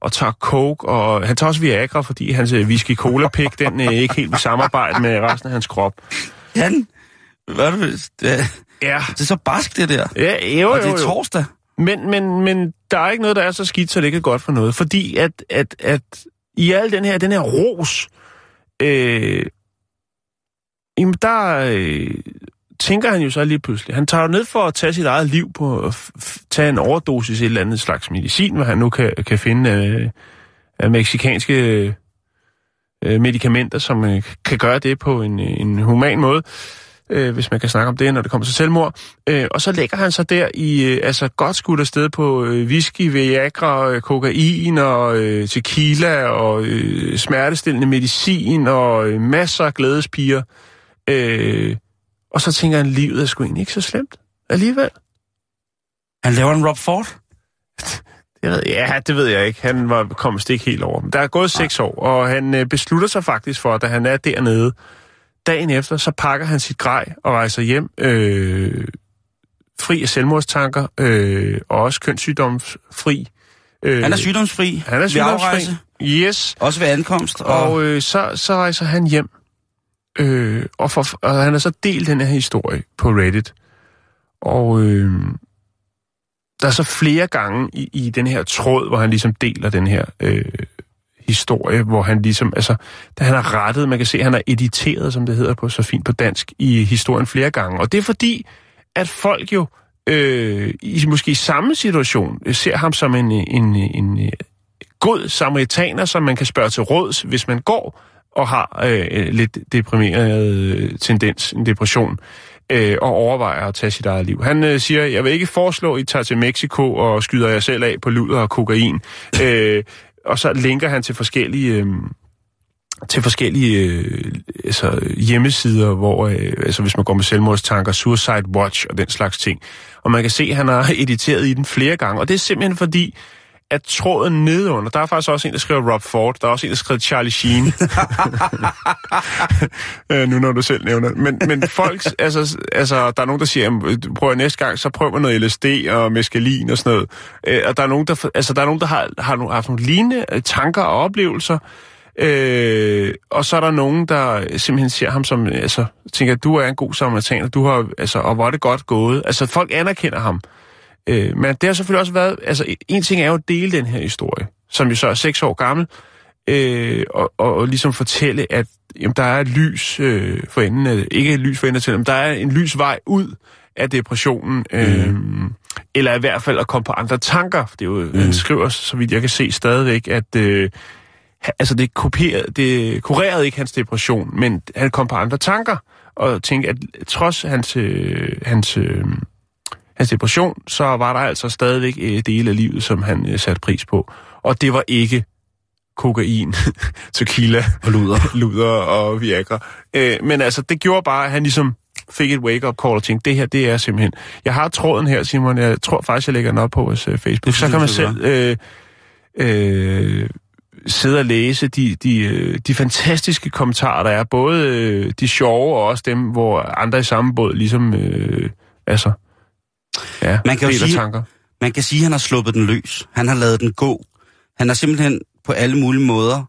S2: og tager coke, og han tager også Viagra, fordi hans øh, whisky cola pik den øh, ikke helt vil samarbejde med resten af hans krop.
S1: Jan, hvad er det?
S2: Ja,
S1: det er så barsk, det der.
S2: ja jo,
S1: Og
S2: jo,
S1: det er
S2: jo.
S1: torsdag.
S2: Men, men, men der er ikke noget, der er så skidt, så det ikke er godt for noget. Fordi at, at, at i al den her, den her ros, øh, jamen der øh, tænker han jo så lige pludselig. Han tager jo ned for at tage sit eget liv på at f- f- tage en overdosis et eller andet slags medicin, hvad han nu kan, kan finde øh, af meksikanske øh, medicamenter, som øh, kan gøre det på en, en human måde øh, hvis man kan snakke om det, når det kommer til selvmord. Øh, og så lægger han sig der i, øh, altså godt skudt afsted på øh, whisky, Viagra, øh, kokain og øh, tequila og øh, smertestillende medicin og øh, masser af glædespiger. Øh, og så tænker han, livet er sgu egentlig ikke så slemt alligevel.
S1: Han laver en Rob Ford.
S2: Det ved, ja, det ved jeg ikke. Han var kommet ikke helt over. Men Der er gået seks år, og han øh, beslutter sig faktisk for, da han er dernede, dagen efter, så pakker han sit grej og rejser hjem, øh, fri af selvmordstanker, øh, og også kønssygdomsfri. Øh,
S1: Han er sygdomsfri.
S2: han er
S1: ved
S2: sygdomsfri.
S1: afrejse.
S2: Yes.
S1: Også ved ankomst. Og,
S2: Og øh, så, så rejser han hjem, øh, og, for, og han har så delt den her historie på Reddit. Og øh, der er så flere gange i, i den her tråd, hvor han ligesom deler den her øh, historie, hvor han ligesom, altså, da han har rettet, man kan se, at han har editeret, som det hedder på så fint på dansk, i historien flere gange. Og det er fordi, at folk jo øh, i måske samme situation øh, ser ham som en, øh, en, øh, en, en god samaritaner, som man kan spørge til råds, hvis man går og har øh, lidt deprimeret tendens, en depression, øh, og overvejer at tage sit eget liv. Han øh, siger, jeg vil ikke foreslå, at I tager til Mexico og skyder jer selv af på luder og kokain. øh, og så linker han til forskellige... Øh, til forskellige øh, altså, hjemmesider, hvor øh, altså, hvis man går med selvmordstanker, Suicide Watch og den slags ting. Og man kan se, at han har editeret i den flere gange. Og det er simpelthen fordi, at tråden nedenunder, der er faktisk også en, der skriver Rob Ford, der er også en, der skriver Charlie Sheen. øh, nu når du selv nævner. Men, men folk, altså, altså, der er nogen, der siger, "Jamen, prøv næste gang, så prøv med noget LSD og meskalin og sådan noget. Øh, og der er nogen, der, altså, der, er nogen, der har, har nogle, haft nogle lignende øh, tanker og oplevelser, Øh, og så er der nogen, der simpelthen ser ham som, altså, tænker, du er en god samaritaner, du har, altså, og hvor er det godt gået. Altså, folk anerkender ham. Øh, men det har selvfølgelig også været, altså, en ting er jo at dele den her historie, som jo så er seks år gammel, øh, og, og, og ligesom fortælle, at jamen, der er et lys øh, for enden, af, ikke et lys for enden til, men der er en lys vej ud af depressionen, øh, eller i hvert fald at komme på andre tanker. For det er jo, mm. han skriver, så vidt jeg kan se stadigvæk, at øh, altså det, kopierede, det kurerede ikke hans depression, men han kom på andre tanker, og tænkte, at trods hans, øh, hans, øh, hans depression, så var der altså stadigvæk øh, dele af livet, som han øh, satte pris på. Og det var ikke kokain, tequila,
S1: Og luder.
S2: luder og Viagra. Øh, men altså, det gjorde bare, at han ligesom fik et wake-up call og tænkte, det her, det er simpelthen... Jeg har tråden her, Simon. Jeg tror faktisk, jeg lægger den op på vores øh, Facebook.
S1: Det
S2: Så kan man selv øh, øh, sidde og læse de, de, øh, de fantastiske kommentarer, der er. Både øh, de sjove og også dem, hvor andre i samme båd ligesom... Øh, altså, ja,
S1: Man kan jo sige-
S2: tanker.
S1: Man kan sige, at han har sluppet den løs. Han har lavet den gå. Han har simpelthen på alle mulige måder,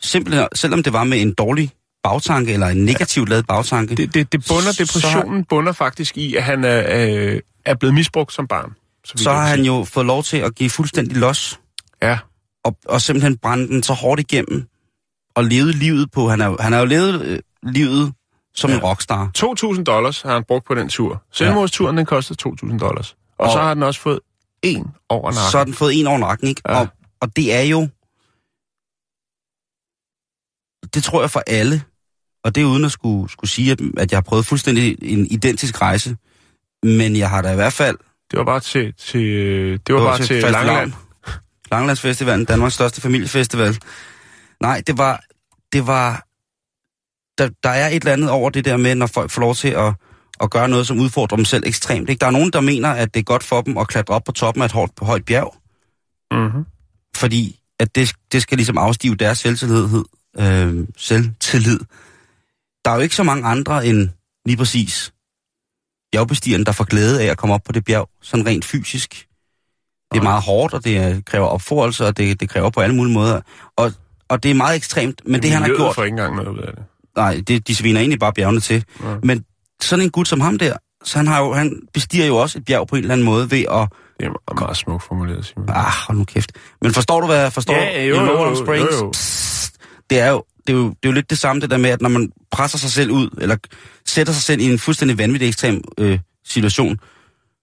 S1: simpelthen, selvom det var med en dårlig bagtanke, eller en negativt lavet bagtanke,
S2: Det, det, det bunder,
S1: Så-
S2: depressionen bunder faktisk i, at han er, øh, er blevet misbrugt som barn.
S1: så
S2: jeg
S1: har han jo fået lov til at give fuldstændig los,
S2: Ja,
S1: og, og simpelthen brænde den så hårdt igennem, og levet livet på, han har, han har jo levet øh, livet som ja. en
S2: Ja.
S1: rockstar.
S2: 2.000 dollars har han brugt på den tur. Selvmordsturen, den kostede 2.000 dollars. Og,
S1: Og-
S2: så har den også fået en over nakken.
S1: Så har den fået en over nakken, ikke?
S2: Ja.
S1: Og, og det er jo... Det tror jeg for alle, og det er uden at skulle, skulle sige, at, at jeg har prøvet fuldstændig en identisk rejse, men jeg har da i hvert fald...
S2: Det var bare til, til, det var bare til, til. Langeland.
S1: Langelandsfestivalen, Danmarks største familiefestival. Nej, det var... Det var der, der er et eller andet over det der med, når folk får lov til at, at gøre noget, som udfordrer dem selv ekstremt. Ikke? Der er nogen, der mener, at det er godt for dem at klatre op på toppen af et højt, højt bjerg,
S2: Mm-hmm.
S1: fordi at det, det skal ligesom afstive deres selvtillid. Øh, selvtillid. Der er jo ikke så mange andre end lige præcis bjergbestigeren, der får glæde af at komme op på det bjerg, sådan rent fysisk. Det er meget hårdt, og det er- kræver opforelse, og det, det kræver på alle mulige måder. Og, og det er meget ekstremt, men det han har gjort...
S2: får ikke engang noget ud af det.
S1: Nej, det, de sviner egentlig bare bjergene til.
S2: Ja.
S1: Men sådan en gut som ham der, så han, har jo, han bestiger jo også et bjerg på en eller anden måde ved at...
S2: Det er meget, smukt formuleret, Simon.
S1: Ah, hold nu kæft. Men forstår du, hvad forstår
S2: Ja, jo, jo,
S1: I'm
S2: jo, jo, jo.
S1: Psst. Det er jo det er, jo, det er jo lidt det samme det der med, at når man presser sig selv ud, eller sætter sig selv i en fuldstændig vanvittig ekstrem øh, situation,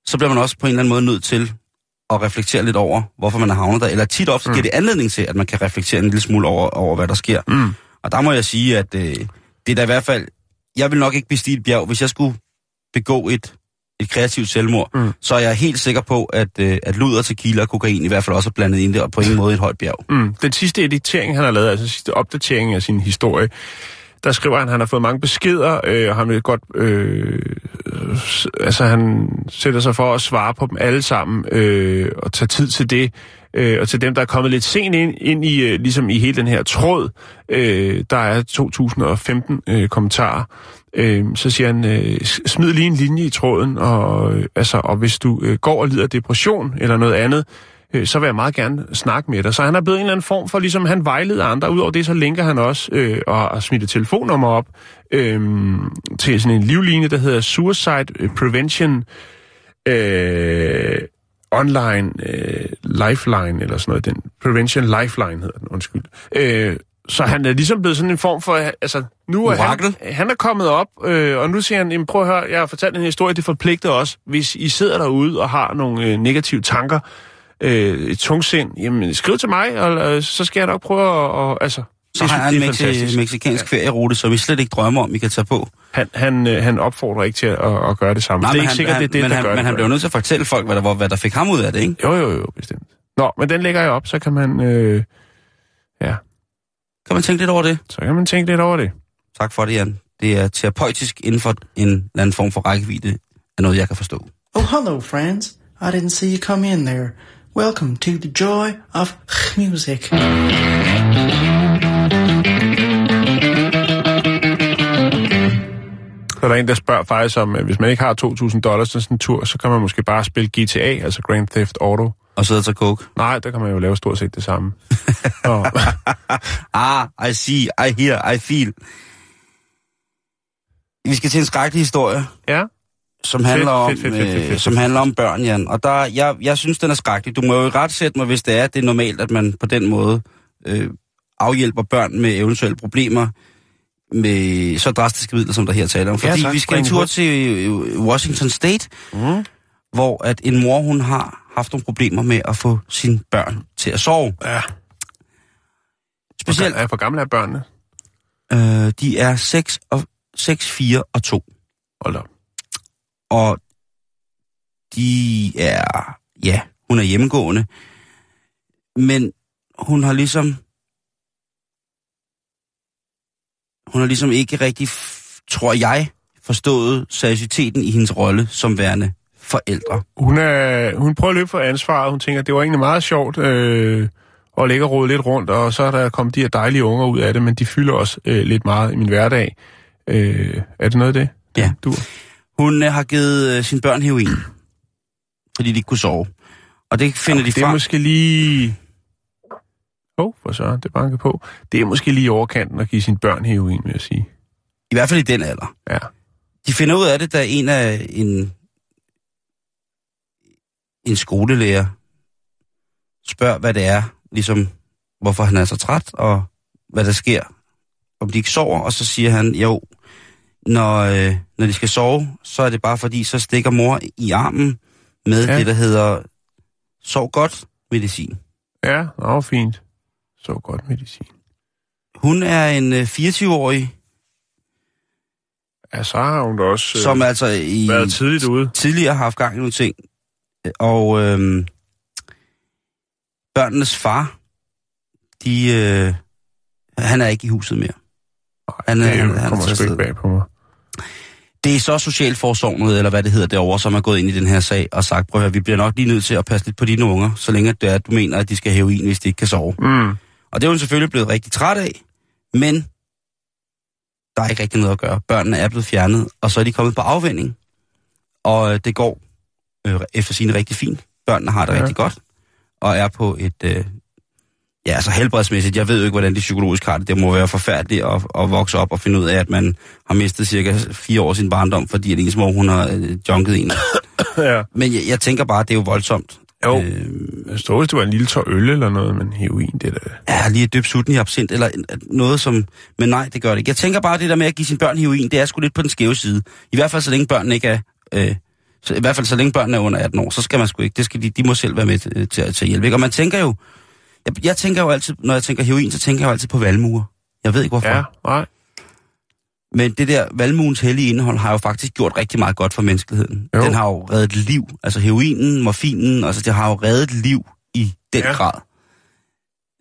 S1: så bliver man også på en eller anden måde nødt til at reflektere lidt over, hvorfor man er havnet der. Eller tit ofte mm. giver det anledning til, at man kan reflektere en lille smule over, over hvad der sker.
S2: Mm.
S1: Og der må jeg sige, at øh, det er da i hvert fald... Jeg vil nok ikke bestige et bjerg, hvis jeg skulle begå et, et kreativt selvmord.
S2: Mm.
S1: Så er jeg helt sikker på, at, øh, at luder, tequila og kokain i hvert fald også er blandet ind og på ingen måde et højt bjerg.
S2: Mm. Den sidste editering, han har lavet, altså sidste opdatering af sin historie, der skriver han, at han har fået mange beskeder, øh, og han vil godt, øh, altså han sætter sig for at svare på dem alle sammen, øh, og tage tid til det, øh, og til dem, der er kommet lidt sent ind, ind i, øh, ligesom i hele den her tråd, øh, der er 2015 øh, kommentarer, øh, så siger han, øh, smid lige en linje i tråden, og, øh, altså, og hvis du øh, går og lider af depression eller noget andet, øh, så vil jeg meget gerne snakke med dig. Så han er blevet en eller anden form for, ligesom han vejleder andre. Udover det, så linker han også øh, og har smidt et telefonnummer op øh, til sådan en livline, der hedder Suicide Prevention øh, Online øh, Lifeline, eller sådan noget. Den Prevention Lifeline hedder den, undskyld. Øh, så han er ligesom blevet sådan en form for, altså, nu er han,
S1: Orakel?
S2: han er kommet op, øh, og nu siger han, "Jamen, prøv at høre, jeg har fortalt en historie, det forpligter os. Hvis I sidder derude og har nogle øh, negative tanker, øh, et tungsind, jamen skriv til mig, og øh, så skal jeg nok prøve at, og, altså...
S1: Så
S2: det
S1: har han en
S2: er
S1: mexi- mexikansk ferierute, som vi slet ikke drømmer om, vi kan tage på.
S2: Han, han, øh, han opfordrer ikke til at, at gøre det samme.
S1: Nej,
S2: det er ikke
S1: han,
S2: sikkert,
S1: han,
S2: det er det,
S1: men
S2: der
S1: han,
S2: gør
S1: men
S2: det.
S1: han blev nødt til at fortælle folk, hvad der, var, hvad der fik ham ud af det, ikke?
S2: Jo, jo, jo, bestemt. Nå, men den lægger jeg op, så kan man, øh, ja,
S1: Kan man tænke lidt over det?
S2: så kan man tænke lidt over det.
S1: Tak for det, Jan. Det er terapeutisk inden for en eller anden form for rækkevidde af noget, jeg kan forstå.
S4: Oh, hello, friends. I didn't see you come in there. Welcome to the joy of music.
S2: Er der en, der spørger faktisk om, at hvis man ikke har 2.000 dollars til sådan en tur, så kan man måske bare spille GTA, altså Grand Theft Auto.
S1: Og sidde og tage coke.
S2: Nej, der kan man jo lave stort set det samme. Nå,
S1: Ah, I see, I hear, I feel. Vi skal til en skrækkelig historie,
S2: ja,
S1: som handler, om,
S2: fedt, fedt, fedt, fedt,
S1: øh,
S2: fedt.
S1: som handler om børn, Jan. Og der, jeg, jeg synes, den er skrækkelig. Du må jo ret sætte mig, hvis det er, det er normalt, at man på den måde øh, afhjælper børn med eventuelle problemer med så drastiske midler, som der her taler om.
S2: Ja,
S1: Fordi
S2: tak.
S1: vi skal en tur til øh, Washington State,
S2: Mm.
S1: hvor at en mor, hun har haft nogle problemer med at få sine børn til at sove.
S2: Ja.
S1: Specielt,
S2: for gamle er børnene?
S1: øh, de er 6, og, 6, 4 og 2.
S2: Hold op.
S1: Og de er, ja, hun er hjemmegående, men hun har ligesom, hun har ligesom ikke rigtig, tror jeg, forstået seriøsiteten i hendes rolle som værende forældre.
S2: Hun, er, hun prøver at løbe for ansvaret. Hun tænker, det var egentlig meget sjovt øh, at ligge og rode lidt rundt, og så er der kommet de her dejlige unger ud af det, men de fylder også øh, lidt meget i min hverdag. Øh, er det noget af det? det
S1: Ja.
S2: Du?
S1: Hun øh, har givet øh, sine børn heroin, fordi de ikke kunne sove. Og det finder de
S2: det er
S1: frem.
S2: måske lige... Åh, oh, for så, det banker på. Det er måske lige overkanten at give sine børn heroin, vil jeg sige.
S1: I hvert fald i den alder.
S2: Ja.
S1: De finder ud af det, da en af en, en skolelærer spørger, hvad det er, ligesom hvorfor han er så træt, og hvad der sker, om de ikke sover, og så siger han, jo, når, øh, når de skal sove, så er det bare fordi, så stikker mor i armen med
S2: Ja.
S1: det, der hedder sov godt medicin.
S2: Ja, nå, fint. Så godt medicin.
S1: Hun er en øh, 24-årig,
S2: Ja, så har hun da også øh,
S1: som altså i
S2: været tidligt ude.
S1: tidligere har haft gang i nogle ting. Og øhm, børnenes far, de, øh, han er ikke i huset mere. Han,
S2: Det
S1: han, han,
S2: kommer
S1: er
S2: sgu ikke bag på mig.
S1: Det er så Socialforsorgnet, eller hvad det hedder derovre, som er gået ind i den her sag og sagt, prøv at høre, vi bliver nok lige nødt til at passe lidt på dine unger, så længe det er, at du mener, at de skal have heroin, hvis de ikke kan sove.
S2: Mm.
S1: Og det er hun selvfølgelig blevet rigtig træt af, men der er ikke rigtig noget at gøre. Børnene er blevet fjernet, og så er de kommet på afvending. Og øh, det går øh, efter sine rigtig fint. Børnene har det
S2: Ja.
S1: rigtig godt, og er på et... Øh, ja, altså helbredsmæssigt, jeg ved jo ikke, hvordan de psykologisk har det. Det må være forfærdeligt at, at vokse op og finde ud af, at man har mistet cirka fire år sin barndom, fordi at ens mor, hun har øh, junket en.
S2: ja.
S1: Men jeg, jeg tænker bare, at det er jo voldsomt.
S2: Jo.
S1: Øh,
S2: Jeg hvis det var en lille tår øl eller noget, men heroin, det er da...
S1: Ja, lige et dybt sutten i absint, eller en- noget som... Men nej, det gør det ikke. Jeg tænker bare, det der med at give sine børn heroin, det er sgu lidt på den skæve side. I hvert fald, så længe børnene ikke er... Øh, så, I hvert fald, så længe børnene er under 18 år, så skal man sgu ikke. Det skal de, de må selv være med til, til, til at hjælpe. Ikke? Og man tænker jo... Jeg, jeg tænker jo altid, når jeg tænker heroin, så tænker jeg jo altid på valmuer. Jeg ved ikke hvorfor.
S2: Ja, nej.
S1: Men det der valmuens hellige indhold har jo faktisk gjort rigtig meget godt for menneskeligheden.
S2: Jo.
S1: Den har jo reddet liv. Altså heroinen, morfinen, altså det har jo reddet liv i den
S2: Ja.
S1: grad.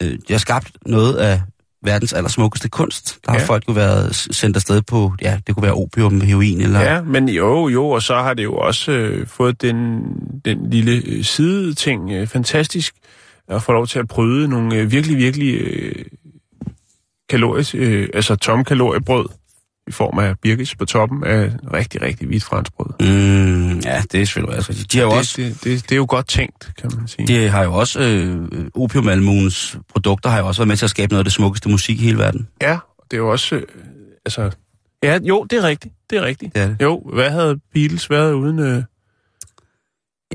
S1: Øh, det har skabt noget af verdens allersmukkeste kunst. Der har
S2: Ja.
S1: folk jo været sendt afsted på, ja, det kunne være opium, heroin eller...
S2: Ja, men jo, jo, og så har det jo også øh, fået den, den lille øh, sideting øh, fantastisk at få lov til at bryde nogle øh, virkelig, virkelig øh, kaloris, øh, altså tomme kaloriebrød i form af birkes på toppen af rigtig, rigtig hvidt franskbrød.
S1: Mm, ja, det er selvfølgelig også rigtigt. De har jo
S2: det,
S1: også...
S2: det, det, det er jo godt tænkt, kan man sige.
S1: De har jo også, øh, opiumalmuens produkter har jo også været med til at skabe noget af det smukkeste musik i hele verden.
S2: Ja, det er jo også... Øh, altså, ja, jo, det er rigtigt. Det er rigtigt.
S1: Det er det.
S2: Jo, hvad havde Beatles været uden... Øh,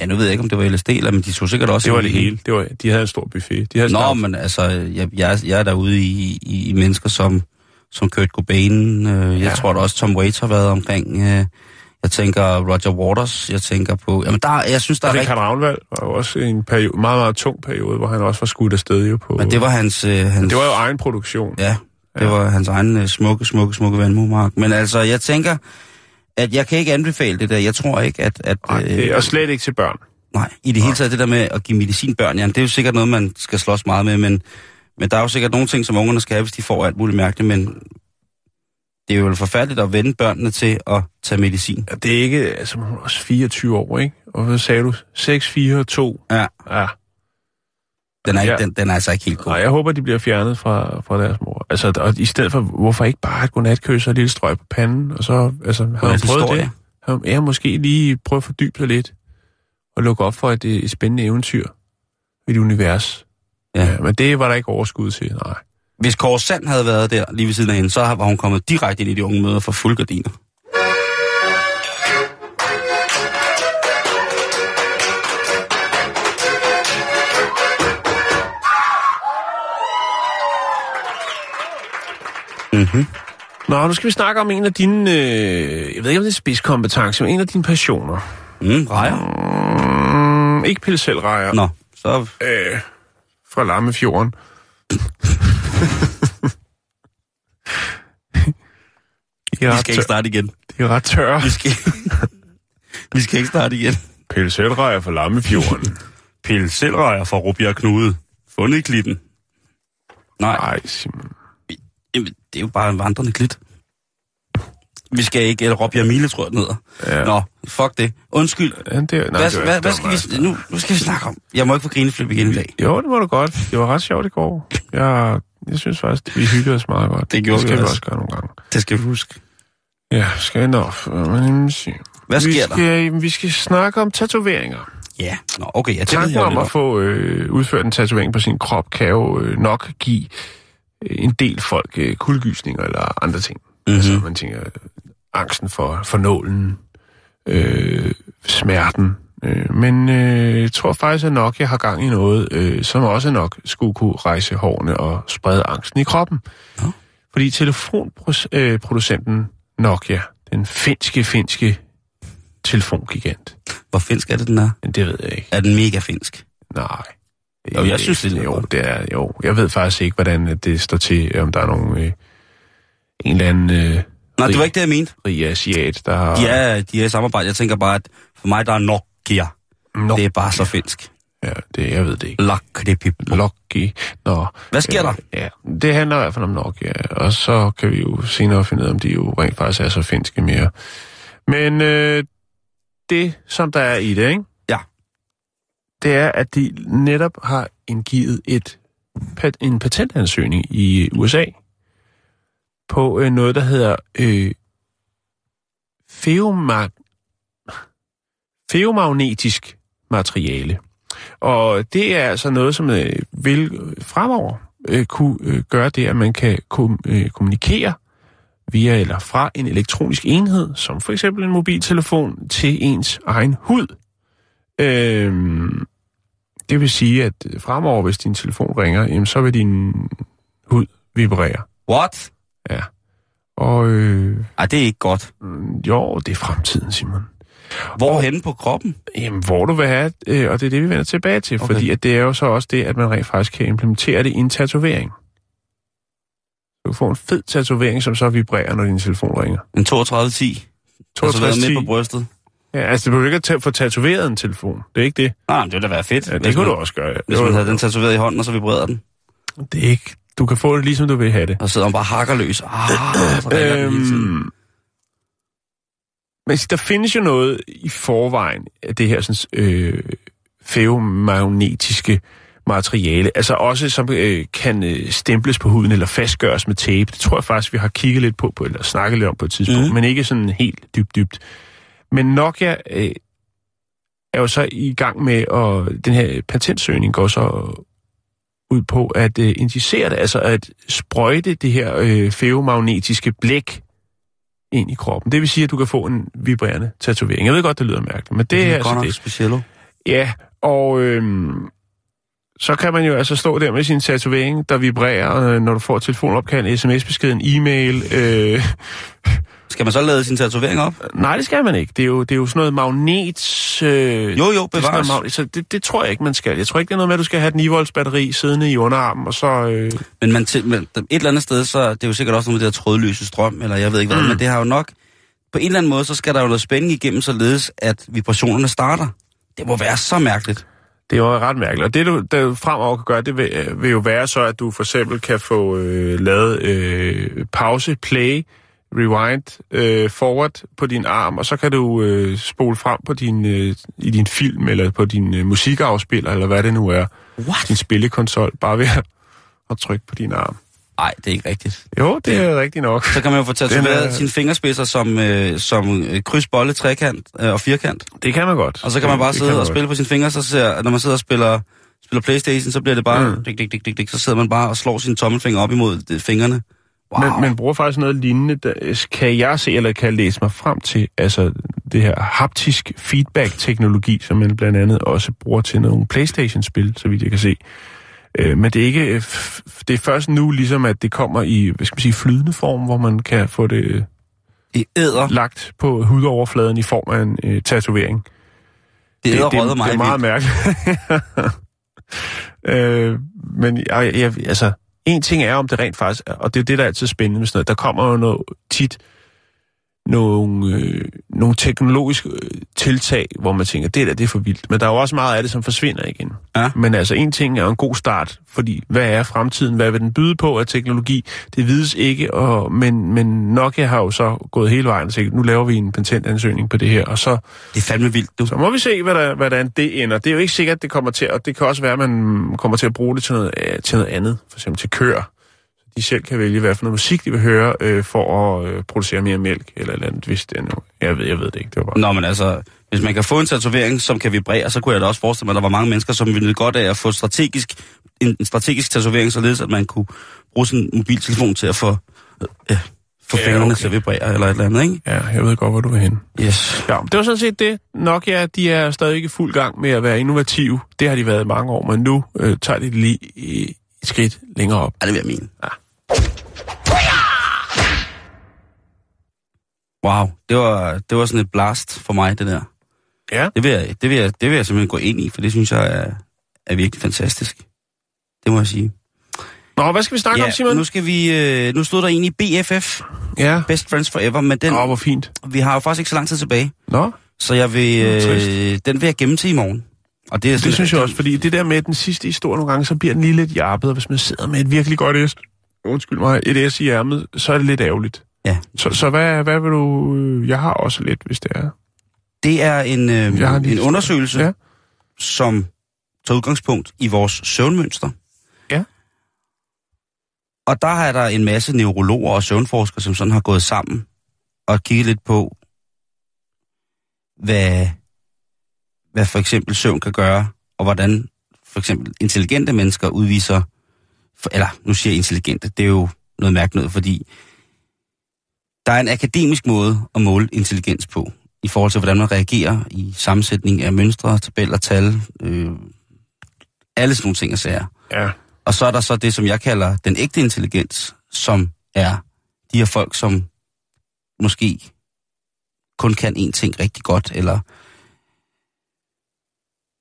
S1: Ja, nu ved jeg ikke, om det var LSD, eller, men de tog sikkert også...
S2: det var det hele. Det var, de havde en stor buffet. De havde
S1: Nå, men altså, jeg, jeg, jeg er derude i, i, i mennesker som, som Kurt Cobain. Øh, jeg
S2: Ja.
S1: ja. tror da også, Tom Waits har været omkring. Øh, jeg tænker Roger Waters. Jeg tænker på... Jamen, der, jeg synes, der er
S2: Richard
S1: rigtig...
S2: Ravnvald var jo også en periode, meget, meget tung periode, hvor han også var skudt afsted jo på...
S1: Men det var hans... Øh, hans
S2: det var jo egen produktion.
S1: Ja, det var hans egen øh, smukke, smukke, smukke vandmumark. Men altså, jeg tænker, at jeg kan ikke anbefale det der. Jeg tror ikke, at... at
S2: Nej, det er slet ikke til børn.
S1: Nej, i det hele taget det der med at give medicin børn, ja, det er jo sikkert noget, man skal slås meget med, men, men der er jo sikkert nogle ting, som ungerne skal have, hvis de får alt muligt mærkeligt, men det er jo forfærdeligt at vende børnene til at tage medicin.
S2: Ja, det er ikke... Altså, hun er også 24 år, ikke? Og hvad sagde du? 6, 4, 2?
S1: Ja,
S2: Ja.
S1: den er, ikke,
S2: Ja.
S1: den, den er altså ikke helt god.
S2: Nej, jeg håber, de bliver fjernet fra, fra deres mor. Altså, og i stedet for, hvorfor ikke bare et godnatkys og et lille strøg på panden, og så, altså, har
S1: Godnat
S2: prøvet
S1: historie.
S2: det? Har Ja, måske lige prøve at fordybe sig lidt, og lukke op for et, et spændende eventyr, et univers.
S1: Ja.
S2: ja. men det var der ikke overskud til, nej.
S1: Hvis Kåre Sand havde været der lige ved siden af hende, så var hun kommet direkte ind i de unge møder for fuld gardiner. Mm-hmm.
S2: Nå, nu skal vi snakke om en af dine, øh, jeg ved ikke om det er spidskompetence, men en af dine passioner.
S1: Mm, rejer.
S2: Mm, ikke pilselrejer.
S1: Nå, så...
S2: Øh, fra Lammefjorden. De er
S1: Vi skal ikke starte igen.
S2: de er ret tørre.
S1: Vi skal, vi skal ikke starte igen.
S2: Pille selvrejer fra Lammefjorden.
S1: Pille selvrejer fra Rubjerg Knude. Fundet i klitten. Nej,
S2: Nej, Simon.
S1: jamen, det er jo bare en vandrende klit. Vi skal ikke, eller Rubjerg Mile, tror jeg, den hedder.
S2: Ja.
S1: Nå, fuck det. Undskyld.
S2: Ja, det, nej,
S1: Hvad,
S2: det
S1: hvad, hvad skal vi, nu, nu skal vi snakke om? Jeg må ikke få grineflip igen i dag.
S2: Jo, det må du godt. Det var ret sjovt i går. Jeg, jeg synes faktisk, vi hyggede os meget godt.
S1: Det gjorde
S2: det skal
S1: vi
S2: vi
S1: også.
S2: også gøre nogle gange.
S1: Det skal vi huske.
S2: Ja, skal vi nok.
S1: Hvad
S2: vi
S1: sker der?
S2: skal, Vi skal snakke om tatoveringer.
S1: Ja, Nå, okay,
S2: Tanken
S1: jeg jo
S2: om at få øh, udført en tatovering på sin krop kan jo øh, nok give øh, en del folk øh, kuldegysninger eller andre ting.
S1: Mhm.
S2: Mm-hmm. Altså, man tænker, angsten for, for nålen, øh, smerten. Øh, men øh, jeg tror faktisk, at nok jeg har gang i noget, øh, som også nok skulle kunne rejse hårene og sprede angsten i kroppen.
S1: Nå.
S2: Fordi telefonproducenten Nokia, den finske, finske telefongigant,
S1: Hvor finsk er det, den er?
S2: det ved jeg ikke.
S1: Er den mega finsk?
S2: Nej.
S1: Jo, jeg synes, det er
S2: jo, det er, jo, jeg ved faktisk ikke, hvordan øh, det står til, om der er nogen, øh, en eller anden øh,
S1: Nej, det var ikke det, jeg mente.
S2: rig asiat, der har...
S1: De er, de er i samarbejde. Jeg tænker bare, at for mig, der er Nokia.
S2: Nå,
S1: Det er bare så finsk.
S2: ja, det, jeg ved det ikke.
S1: Lakripipo.
S2: Lucky. Nå.
S1: Hvad sker der?
S2: Øh, Ja, det handler i hvert fald om Nokia, og så kan vi jo senere finde ud af, om de jo rent faktisk er så finske mere. Men øh, det, som der er i det, ikke?
S1: Ja.
S2: det er, at de netop har indgivet et, en patentansøgning i USA på øh, noget, der hedder øh, feomag- feomagnetisk materiale. Og det er altså noget, som øh, vil fremover øh, kunne øh, gøre det, at man kan kom, øh, kommunikere via eller fra en elektronisk enhed, som for eksempel en mobiltelefon, til ens egen hud. Øh, det vil sige, at fremover, hvis din telefon ringer, jamen, så vil din hud vibrere.
S1: What?
S2: Ja. Og øh,
S1: Ej, det er ikke godt.
S2: jo, det er fremtiden, Simon.
S1: Hvor henne på kroppen?
S2: Jamen, hvor du vil have, øh, og det er det, vi vender tilbage til,
S1: Okay.
S2: fordi at det er jo så også det, at man rent faktisk kan implementere det i en tatovering. Du får en fed tatovering, som så vibrerer, når din telefon ringer.
S1: En 3210. Tatoveret
S2: 6210.
S1: midt på brystet.
S2: Ja, altså, det behøver ikke at få tatoveret en telefon. Det er ikke det.
S1: Nej, det ville da være fedt.
S2: Ja, det
S1: hvis
S2: kunne
S1: man,
S2: du også gøre.
S1: Hvis
S2: Jo,
S1: man havde den tatoveret i hånden, og så vibrerede den.
S2: Det er ikke... Du kan få det, ligesom du vil have det.
S1: Og så sidder man bare hakker løs. Ah.
S2: Øhm, men der findes jo noget i forvejen af det her sådan, øh, feomagnetiske materiale, altså også som øh, kan øh, stemples på huden eller fastgøres med tape. Det tror jeg faktisk, vi har kigget lidt på, på eller snakket lidt om på et tidspunkt, mm. men ikke sådan helt dybt, dybt. Men Nokia øh, er jo så i gang med, og den her patentsøgning går så ud på at øh, injicere det, altså at sprøjte det her øh, feomagnetiske blæk ind i kroppen. Det vil sige, at du kan få en vibrerende tatovering. Jeg ved godt, det lyder mærkeligt, men det er,
S1: er
S2: altså
S1: godt nok
S2: det.
S1: speciello.
S2: Ja, og øhm, så kan man jo altså stå der med sin tatovering, der vibrerer, øh, når du får telefonopkald, sms-besked, en e-mail. Øh,
S1: Skal man så lade sin tatovering op?
S2: nej, det skal man ikke. Det er jo, det er jo sådan noget magnet... Øh,
S1: Jo, jo,
S2: det er
S1: bevares.
S2: noget magnet, så det, det tror jeg ikke, man skal. Jeg tror ikke, det er noget med, at du skal have et 9 volts batteri siddende i underarmen, og så... Øh,
S1: Men, man til, men et eller andet sted, så er det jo sikkert også noget med det der trådløse strøm, eller jeg ved ikke hvad,
S2: Mm.
S1: men det har jo nok... På en eller anden måde, så skal der jo noget spænding igennem, således at vibrationerne starter. Det må være så mærkeligt.
S2: Det er jo ret mærkeligt. Og det, du, det du fremover kan gøre, det vil, øh, vil jo være så, at du for eksempel kan få øh, lavet øh, pause, play, rewind, øh, forward på din arm, og så kan du øh, spole frem på din, øh, i din film, eller på din øh, musikafspiller, eller hvad det nu er.
S1: What?
S2: Din spillekonsol, bare ved at, at trykke på din arm.
S1: Nej, det er ikke rigtigt.
S2: Jo, det er rigtigt nok.
S1: Så kan man jo få tatoveret
S2: er-
S1: sine fingerspidser som, øh, som øh, kryds, bolle, trekant øh, og firkant.
S2: Det kan man godt.
S1: Og så kan man bare
S2: det
S1: sidde
S2: man
S1: og
S2: godt.
S1: spille på sine fingre, så ser, når man sidder og spiller, spiller Playstation, så bliver det bare,
S2: Mm.
S1: mm. dik, dik, dik, dik, dik, så sidder man bare og slår sine tommelfinger op imod øh, fingrene. Wow.
S2: Men man bruger faktisk noget lignende, der, kan jeg se, eller kan jeg læse mig frem til, altså det her haptisk feedback-teknologi, som man blandt andet også bruger til nogle Playstation-spil, så vidt jeg kan se. Øh, men det er ikke, øh, det er først nu ligesom, at det kommer i, hvad skal man sige, flydende form, hvor man kan få det
S1: det æder,
S2: lagt på hudoverfladen i form af en øh, tatovering.
S1: det æder
S2: det,
S1: røget mig
S2: det er meget
S1: vildt.
S2: mærkeligt. øh, men jeg, jeg, altså, en ting er, om det rent faktisk er, og det er det, der er altid spændende med sådan noget. Der kommer jo noget, tit nogle, øh, nogle teknologiske øh, tiltag, hvor man tænker, det der, det er for vildt. Men der er jo også meget af det, som forsvinder igen.
S1: Ja.
S2: Men altså, en ting er en god start, fordi hvad er fremtiden? Hvad vil den byde på af teknologi? Det vides ikke, og, men, men Nokia har jo så gået hele vejen og sagt, nu laver vi en patentansøgning på det her, og så,
S1: Det er fandme vildt, du.
S2: så må vi se, hvad der, hvordan det ender. Det er jo ikke sikkert, det kommer til, og det kan også være, at man kommer til at bruge det til noget, øh, til noget andet, for eksempel til kør. De selv kan vælge, hvad for noget musik de vil høre, øh, for at øh, producere mere mælk, eller eller andet, hvis det er nu. Jeg ved, jeg ved det ikke, det var bare...
S1: Nå, men altså, hvis man kan få en tatovering, som kan vibrere, så kunne jeg da også forestille mig, at der var mange mennesker, som ville godt af at få strategisk, en, en strategisk tatovering, således at man kunne bruge sin mobiltelefon til at få, øh, få
S2: Ja,
S1: fingrene
S2: okay.
S1: til at vibrere, eller et eller andet, ikke?
S2: Ja, jeg ved godt, hvor du vil hen.
S1: Yes.
S2: Ja, det var sådan set det. Nokia, de er stadig ikke fuld gang med at være innovative. Det har de været i mange år, men nu øh, tager de lige et skridt længere op.
S1: Ja, det vil jeg mene.
S2: Ja.
S1: Wow, det var, det var sådan et blast for mig, det der.
S2: Ja.
S1: Det vil, jeg, det, vil jeg, det vil jeg simpelthen gå ind i, for det synes jeg er, er virkelig fantastisk. Det må jeg sige.
S2: Nå, hvad skal vi snakke om, Simon?
S1: nu skal vi, øh, nu stod der egentlig BFF,
S2: Ja.
S1: Best Friends Forever, men den,
S2: Åh, hvor fint.
S1: vi har jo faktisk ikke så lang tid tilbage,
S2: Nå,
S1: så jeg vil, øh, den vil jeg gemme til i morgen. Og det, er
S2: det synes jeg også, fordi det der med den sidste historie nogle gange, så bliver den lige lidt jappet, og hvis man sidder med et virkelig godt undskyld mig, et S i ærmet, så er det lidt ærgerligt.
S1: Ja,
S2: Så, så hvad, hvad vil du... øh, Jeg har også lidt, hvis det er.
S1: det er en, øh,
S2: Jeg
S1: en undersøgelse,
S2: ja.
S1: som tager udgangspunkt i vores søvnmønster.
S2: Ja.
S1: Og der er der en masse neurologer og søvnforskere, som sådan har gået sammen og kigget lidt på, hvad, hvad for eksempel søvn kan gøre, og hvordan for eksempel intelligente mennesker udviser, for- eller nu siger jeg intelligente, det er jo noget mærkeligt noget, fordi der er en akademisk måde at måle intelligens på, i forhold til, hvordan man reagerer i sammensætning af mønstre, tabeller, tal, øh, alle sådan nogle ting og sager.
S2: Ja.
S1: Og så er der så det, som jeg kalder den ægte intelligens, som er de her folk, som måske kun kan én ting rigtig godt, eller...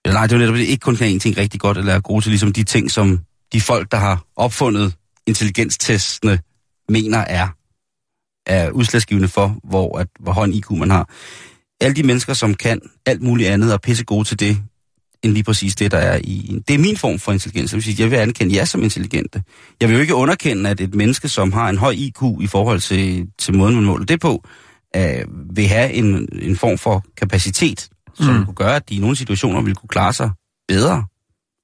S1: Eller nej, det er jo netop, det, ikke kun kan én ting rigtig godt, eller er gode til ligesom de ting, som de folk, der har opfundet intelligenstestene, mener er, er udslagsgivende for, hvor, at, hvor høj en IQ man har. Alle de mennesker, som kan alt muligt andet og er pisse gode til det, end lige præcis det, der er i... Det er min form for intelligens. Jeg vil, sige, jeg vil anerkende jer som intelligente. Jeg vil jo ikke underkende, at et menneske, som har en høj IQ i forhold til, til måden, man måler det på, øh, vil have en, en form for kapacitet, som
S2: mm.
S1: kunne gøre, at de i nogle situationer ville kunne klare sig bedre.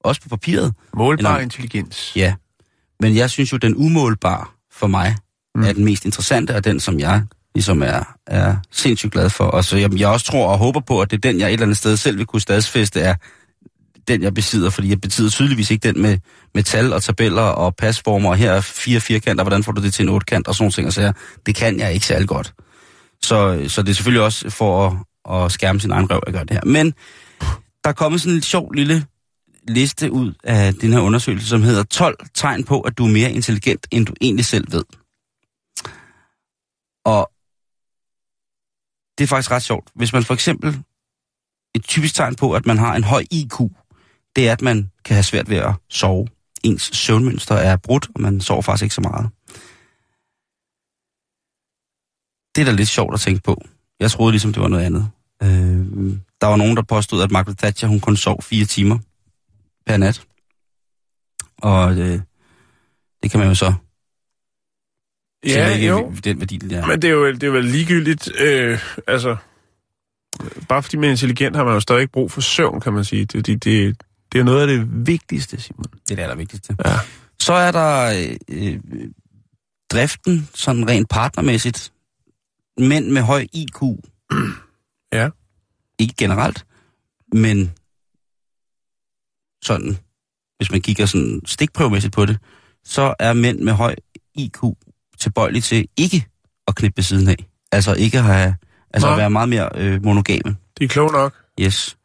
S1: Også på papiret.
S2: Målbar
S1: Eller-
S2: intelligens.
S1: Ja. Men jeg synes jo, den umålbare for mig
S2: Mm.
S1: er den mest interessante, og den, som jeg ligesom er, er sindssygt glad for. Og så jeg, jeg også tror og håber på, at det er den, jeg et eller andet sted selv vil kunne stadsfeste, er den, jeg besidder. Fordi jeg besidder tydeligvis ikke den med, med tal og tabeller og pasformer, og her er fire firkanter, hvordan får du det til en otkant og sådan ting. Og så det kan jeg ikke særlig godt. Så, så det er selvfølgelig også for at, at skærme sin egen røv, at gøre det her. Men der er kommet sådan en sjov lille liste ud af den her undersøgelse, som hedder 12 tegn på, at du er mere intelligent, end du egentlig selv ved. Og det er faktisk ret sjovt. Hvis man for eksempel, et typisk tegn på, at man har en høj IQ, det er, at man kan have svært ved at sove. Ens søvnmønster er brudt, og man sover faktisk ikke så meget. Det er da lidt sjovt at tænke på. Jeg troede ligesom, det var noget andet. Øh, der var nogen, der påstod, at Margaret Thatcher, hun kun sov fire timer per nat. Og øh, det kan man jo så...
S2: Ja,
S1: ikke
S2: jo.
S1: Den værdi, det er.
S2: Men det er jo, det er jo ligegyldigt. Øh, altså, bare fordi man er intelligent, har man jo stadig ikke brug for søvn, kan man sige. Det, det, det, det er noget af det vigtigste, Simon.
S1: Det er det allervigtigste.
S2: Ja.
S1: Så er der øh, driften, sådan rent partnermæssigt. Mænd med høj IQ.
S2: Ja.
S1: Ikke generelt, men sådan, hvis man kigger sådan stikprøvemæssigt på det, så er mænd med høj IQ tilbøjelige til ikke at knippe ved siden af. Altså ikke at have, altså
S2: Nå.
S1: at være meget mere øh, monogame.
S2: Det er klogt nok.
S1: Yes.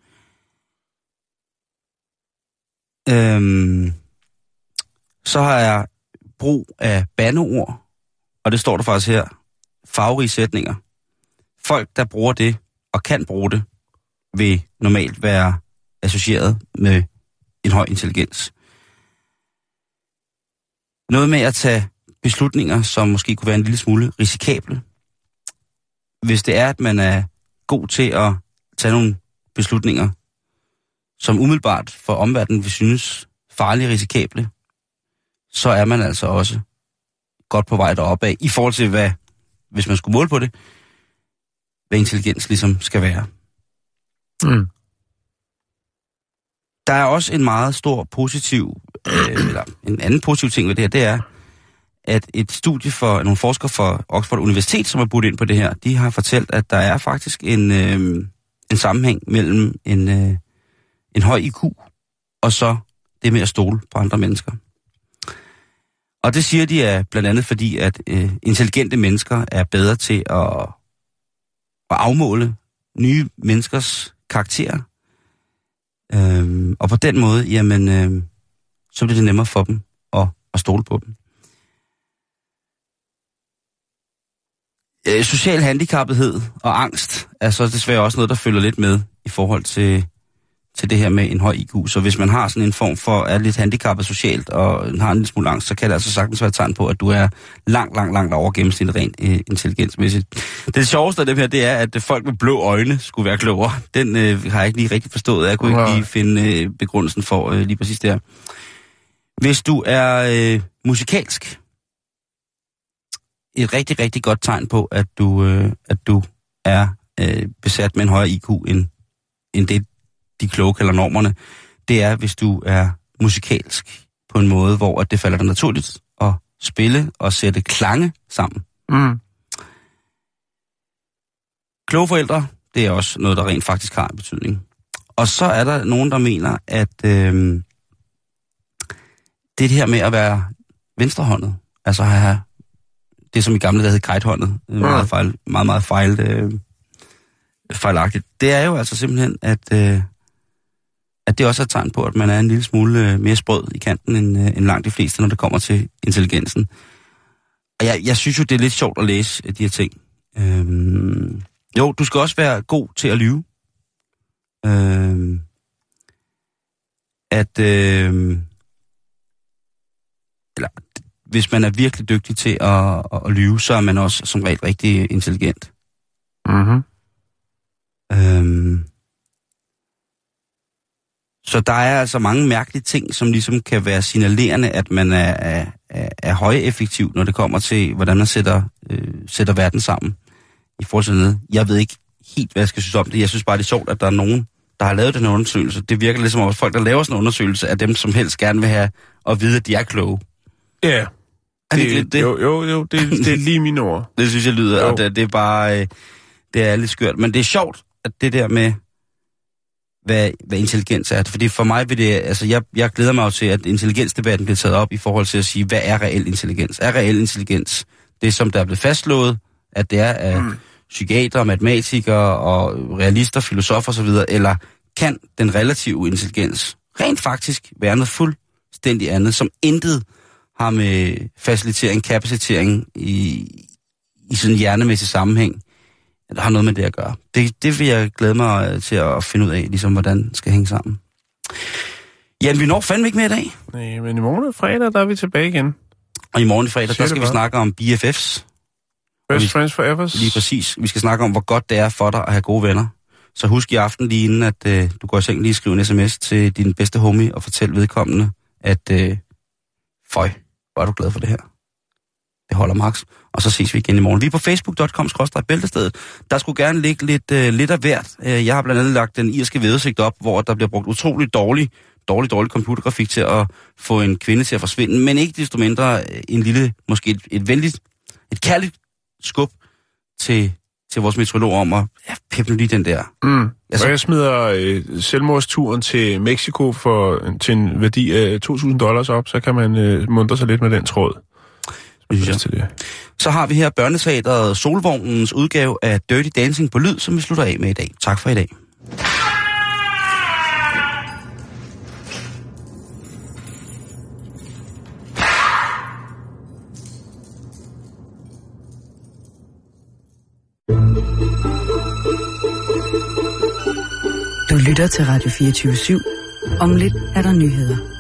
S1: Øhm, så har jeg brug af bandeord, og det står der faktisk her, farverige sætninger. Folk, der bruger det og kan bruge det, vil normalt være associeret med en høj intelligens. noget med at tage beslutninger, som måske kunne være en lille smule risikable. Hvis det er, at man er god til at tage nogle beslutninger, som umiddelbart for omverdenen vil synes farlige risikable, så er man altså også godt på vej deroppe af, i forhold til hvad, hvis man skulle måle på det, hvad intelligens ligesom skal være.
S2: Mm.
S1: Der er også en meget stor positiv, øh, eller en anden positiv ting ved det her, det er, at et studie for nogle forskere fra Oxford Universitet, som har budt ind på det her, de har fortalt, at der er faktisk en, øh, en sammenhæng mellem en, øh, en høj IQ og så det med at stole på andre mennesker. Og det siger de er blandt andet fordi, at øh, intelligente mennesker er bedre til at, at afmåle nye menneskers karakterer. Øhm, og på den måde, jamen, øhm, så bliver det nemmere for dem at, at stole på dem. Øh, social handicappethed og angst er så desværre også noget, der følger lidt med i forhold til, til det her med en høj IQ. Så hvis man har sådan en form for, er lidt handicappet socialt og har en lille smule angst, så kan det altså sagtens være et tegn på, at du er langt, langt, langt over gennemsnittet rent øh, intelligensmæssigt. Det sjoveste af det her, det er, at folk med blå øjne skulle være klogere. Den øh, har jeg ikke lige rigtig forstået. Jeg kunne ikke
S2: Nej.
S1: lige finde øh, begrundelsen for øh, lige præcis det her. Hvis du er øh, musikalsk, et rigtig, rigtig godt tegn på, at du, øh, at du er øh, besat med en højere IQ end, end det, de kloge kalder normerne, det er, hvis du er musikalsk på en måde, hvor at det falder dig naturligt at spille og sætte klange sammen.
S2: Mm.
S1: Kloge forældre, det er også noget, der rent faktisk har en betydning. Og så er der nogen, der mener, at øh, det her med at være venstrehåndet, altså have det, som i gamle dage hed kajthåndet, øh, meget, fejl, meget, meget fejl, øh, fejlagtigt, det er jo altså simpelthen, at, øh, at det også er et tegn på, at man er en lille smule øh, mere sprød i kanten end, øh, end langt de fleste, når det kommer til intelligensen. Og jeg, jeg synes jo, det er lidt sjovt at læse øh, de her ting. Øhm, jo, du skal også være god til at lyve. Øhm, at, øhm, eller, hvis man er virkelig dygtig til at, at, at lyve, så er man også som regel rigtig intelligent.
S2: Mm-hmm.
S1: Øhm, så der er altså mange mærkelige ting, som ligesom kan være signalerende, at man er, er, er, højeffektiv, når det kommer til, hvordan man sætter, øh, sætter verden sammen. I forhold til noget. Jeg ved ikke helt, hvad jeg skal synes om det. Jeg synes bare, det er sjovt, at der er nogen, der har lavet den undersøgelse. Det virker lidt som om, at folk, der laver sådan en undersøgelse, er dem, som helst gerne vil have at vide, at de er kloge.
S2: Ja.
S1: Er det, lidt det?
S2: Jo, jo, jo det, det er lige mine ord.
S1: Det synes jeg lyder,
S2: Jo.
S1: og det, det er bare, øh, det er lidt skørt. Men det er sjovt, at det der med, hvad, hvad intelligens er. Fordi for mig vil det, altså jeg, jeg glæder mig jo til, at intelligensdebatten bliver taget op i forhold til at sige, hvad er reel intelligens? Er reel intelligens det, som der er blevet fastslået, at det er af mm. psykiater, matematikere og realister, filosofer osv., eller kan den relative intelligens rent faktisk være noget fuldstændig andet, som intet har med facilitering, kapacitering i, i sådan hjernemæssig sammenhæng, har noget med det at gøre. Det, det vil jeg glæde mig øh, til at finde ud af, ligesom hvordan det skal hænge sammen. Jan, vi når fandme ikke mere i dag.
S2: Nej, men i morgen og fredag, der er vi tilbage igen.
S1: Og i morgen i fredag, der skal vi snakke om BFFs.
S2: Best
S1: vi-
S2: Friends Forever.
S1: Lige præcis. Vi skal snakke om, hvor godt det er for dig at have gode venner. Så husk i aften lige inden, at øh, du går i seng, lige skrive en sms til din bedste homie og fortæl vedkommende, at øh, føj, hvor er du glad for det her. Det holder max. Og så ses vi igen i morgen. Vi er på facebook.com bæltestedet. Der skulle gerne ligge lidt, øh, lidt af hvert. Øh, jeg har blandt andet lagt den irske vædesigt op, hvor der bliver brugt utrolig dårlig, dårlig, dårlig computergrafik til at få en kvinde til at forsvinde. Men ikke desto mindre øh, en lille, måske et, et venligt, et kærligt skub til, til vores meteorolog om at ja, peppe nu lige den der.
S2: Mm.
S1: Altså-
S2: og jeg smider øh, selvmordsturen til Mexico for, til en værdi af 2.000 dollars op, så kan man øh, muntre sig lidt med den tråd.
S1: Jeg.
S2: Til det.
S1: Så har vi her børneteateret Solvognens udgave af Dirty Dancing på lyd, som vi slutter af med i dag. Tak for i dag.
S5: Du lytter til Radio 24 /7. Om lidt er der nyheder.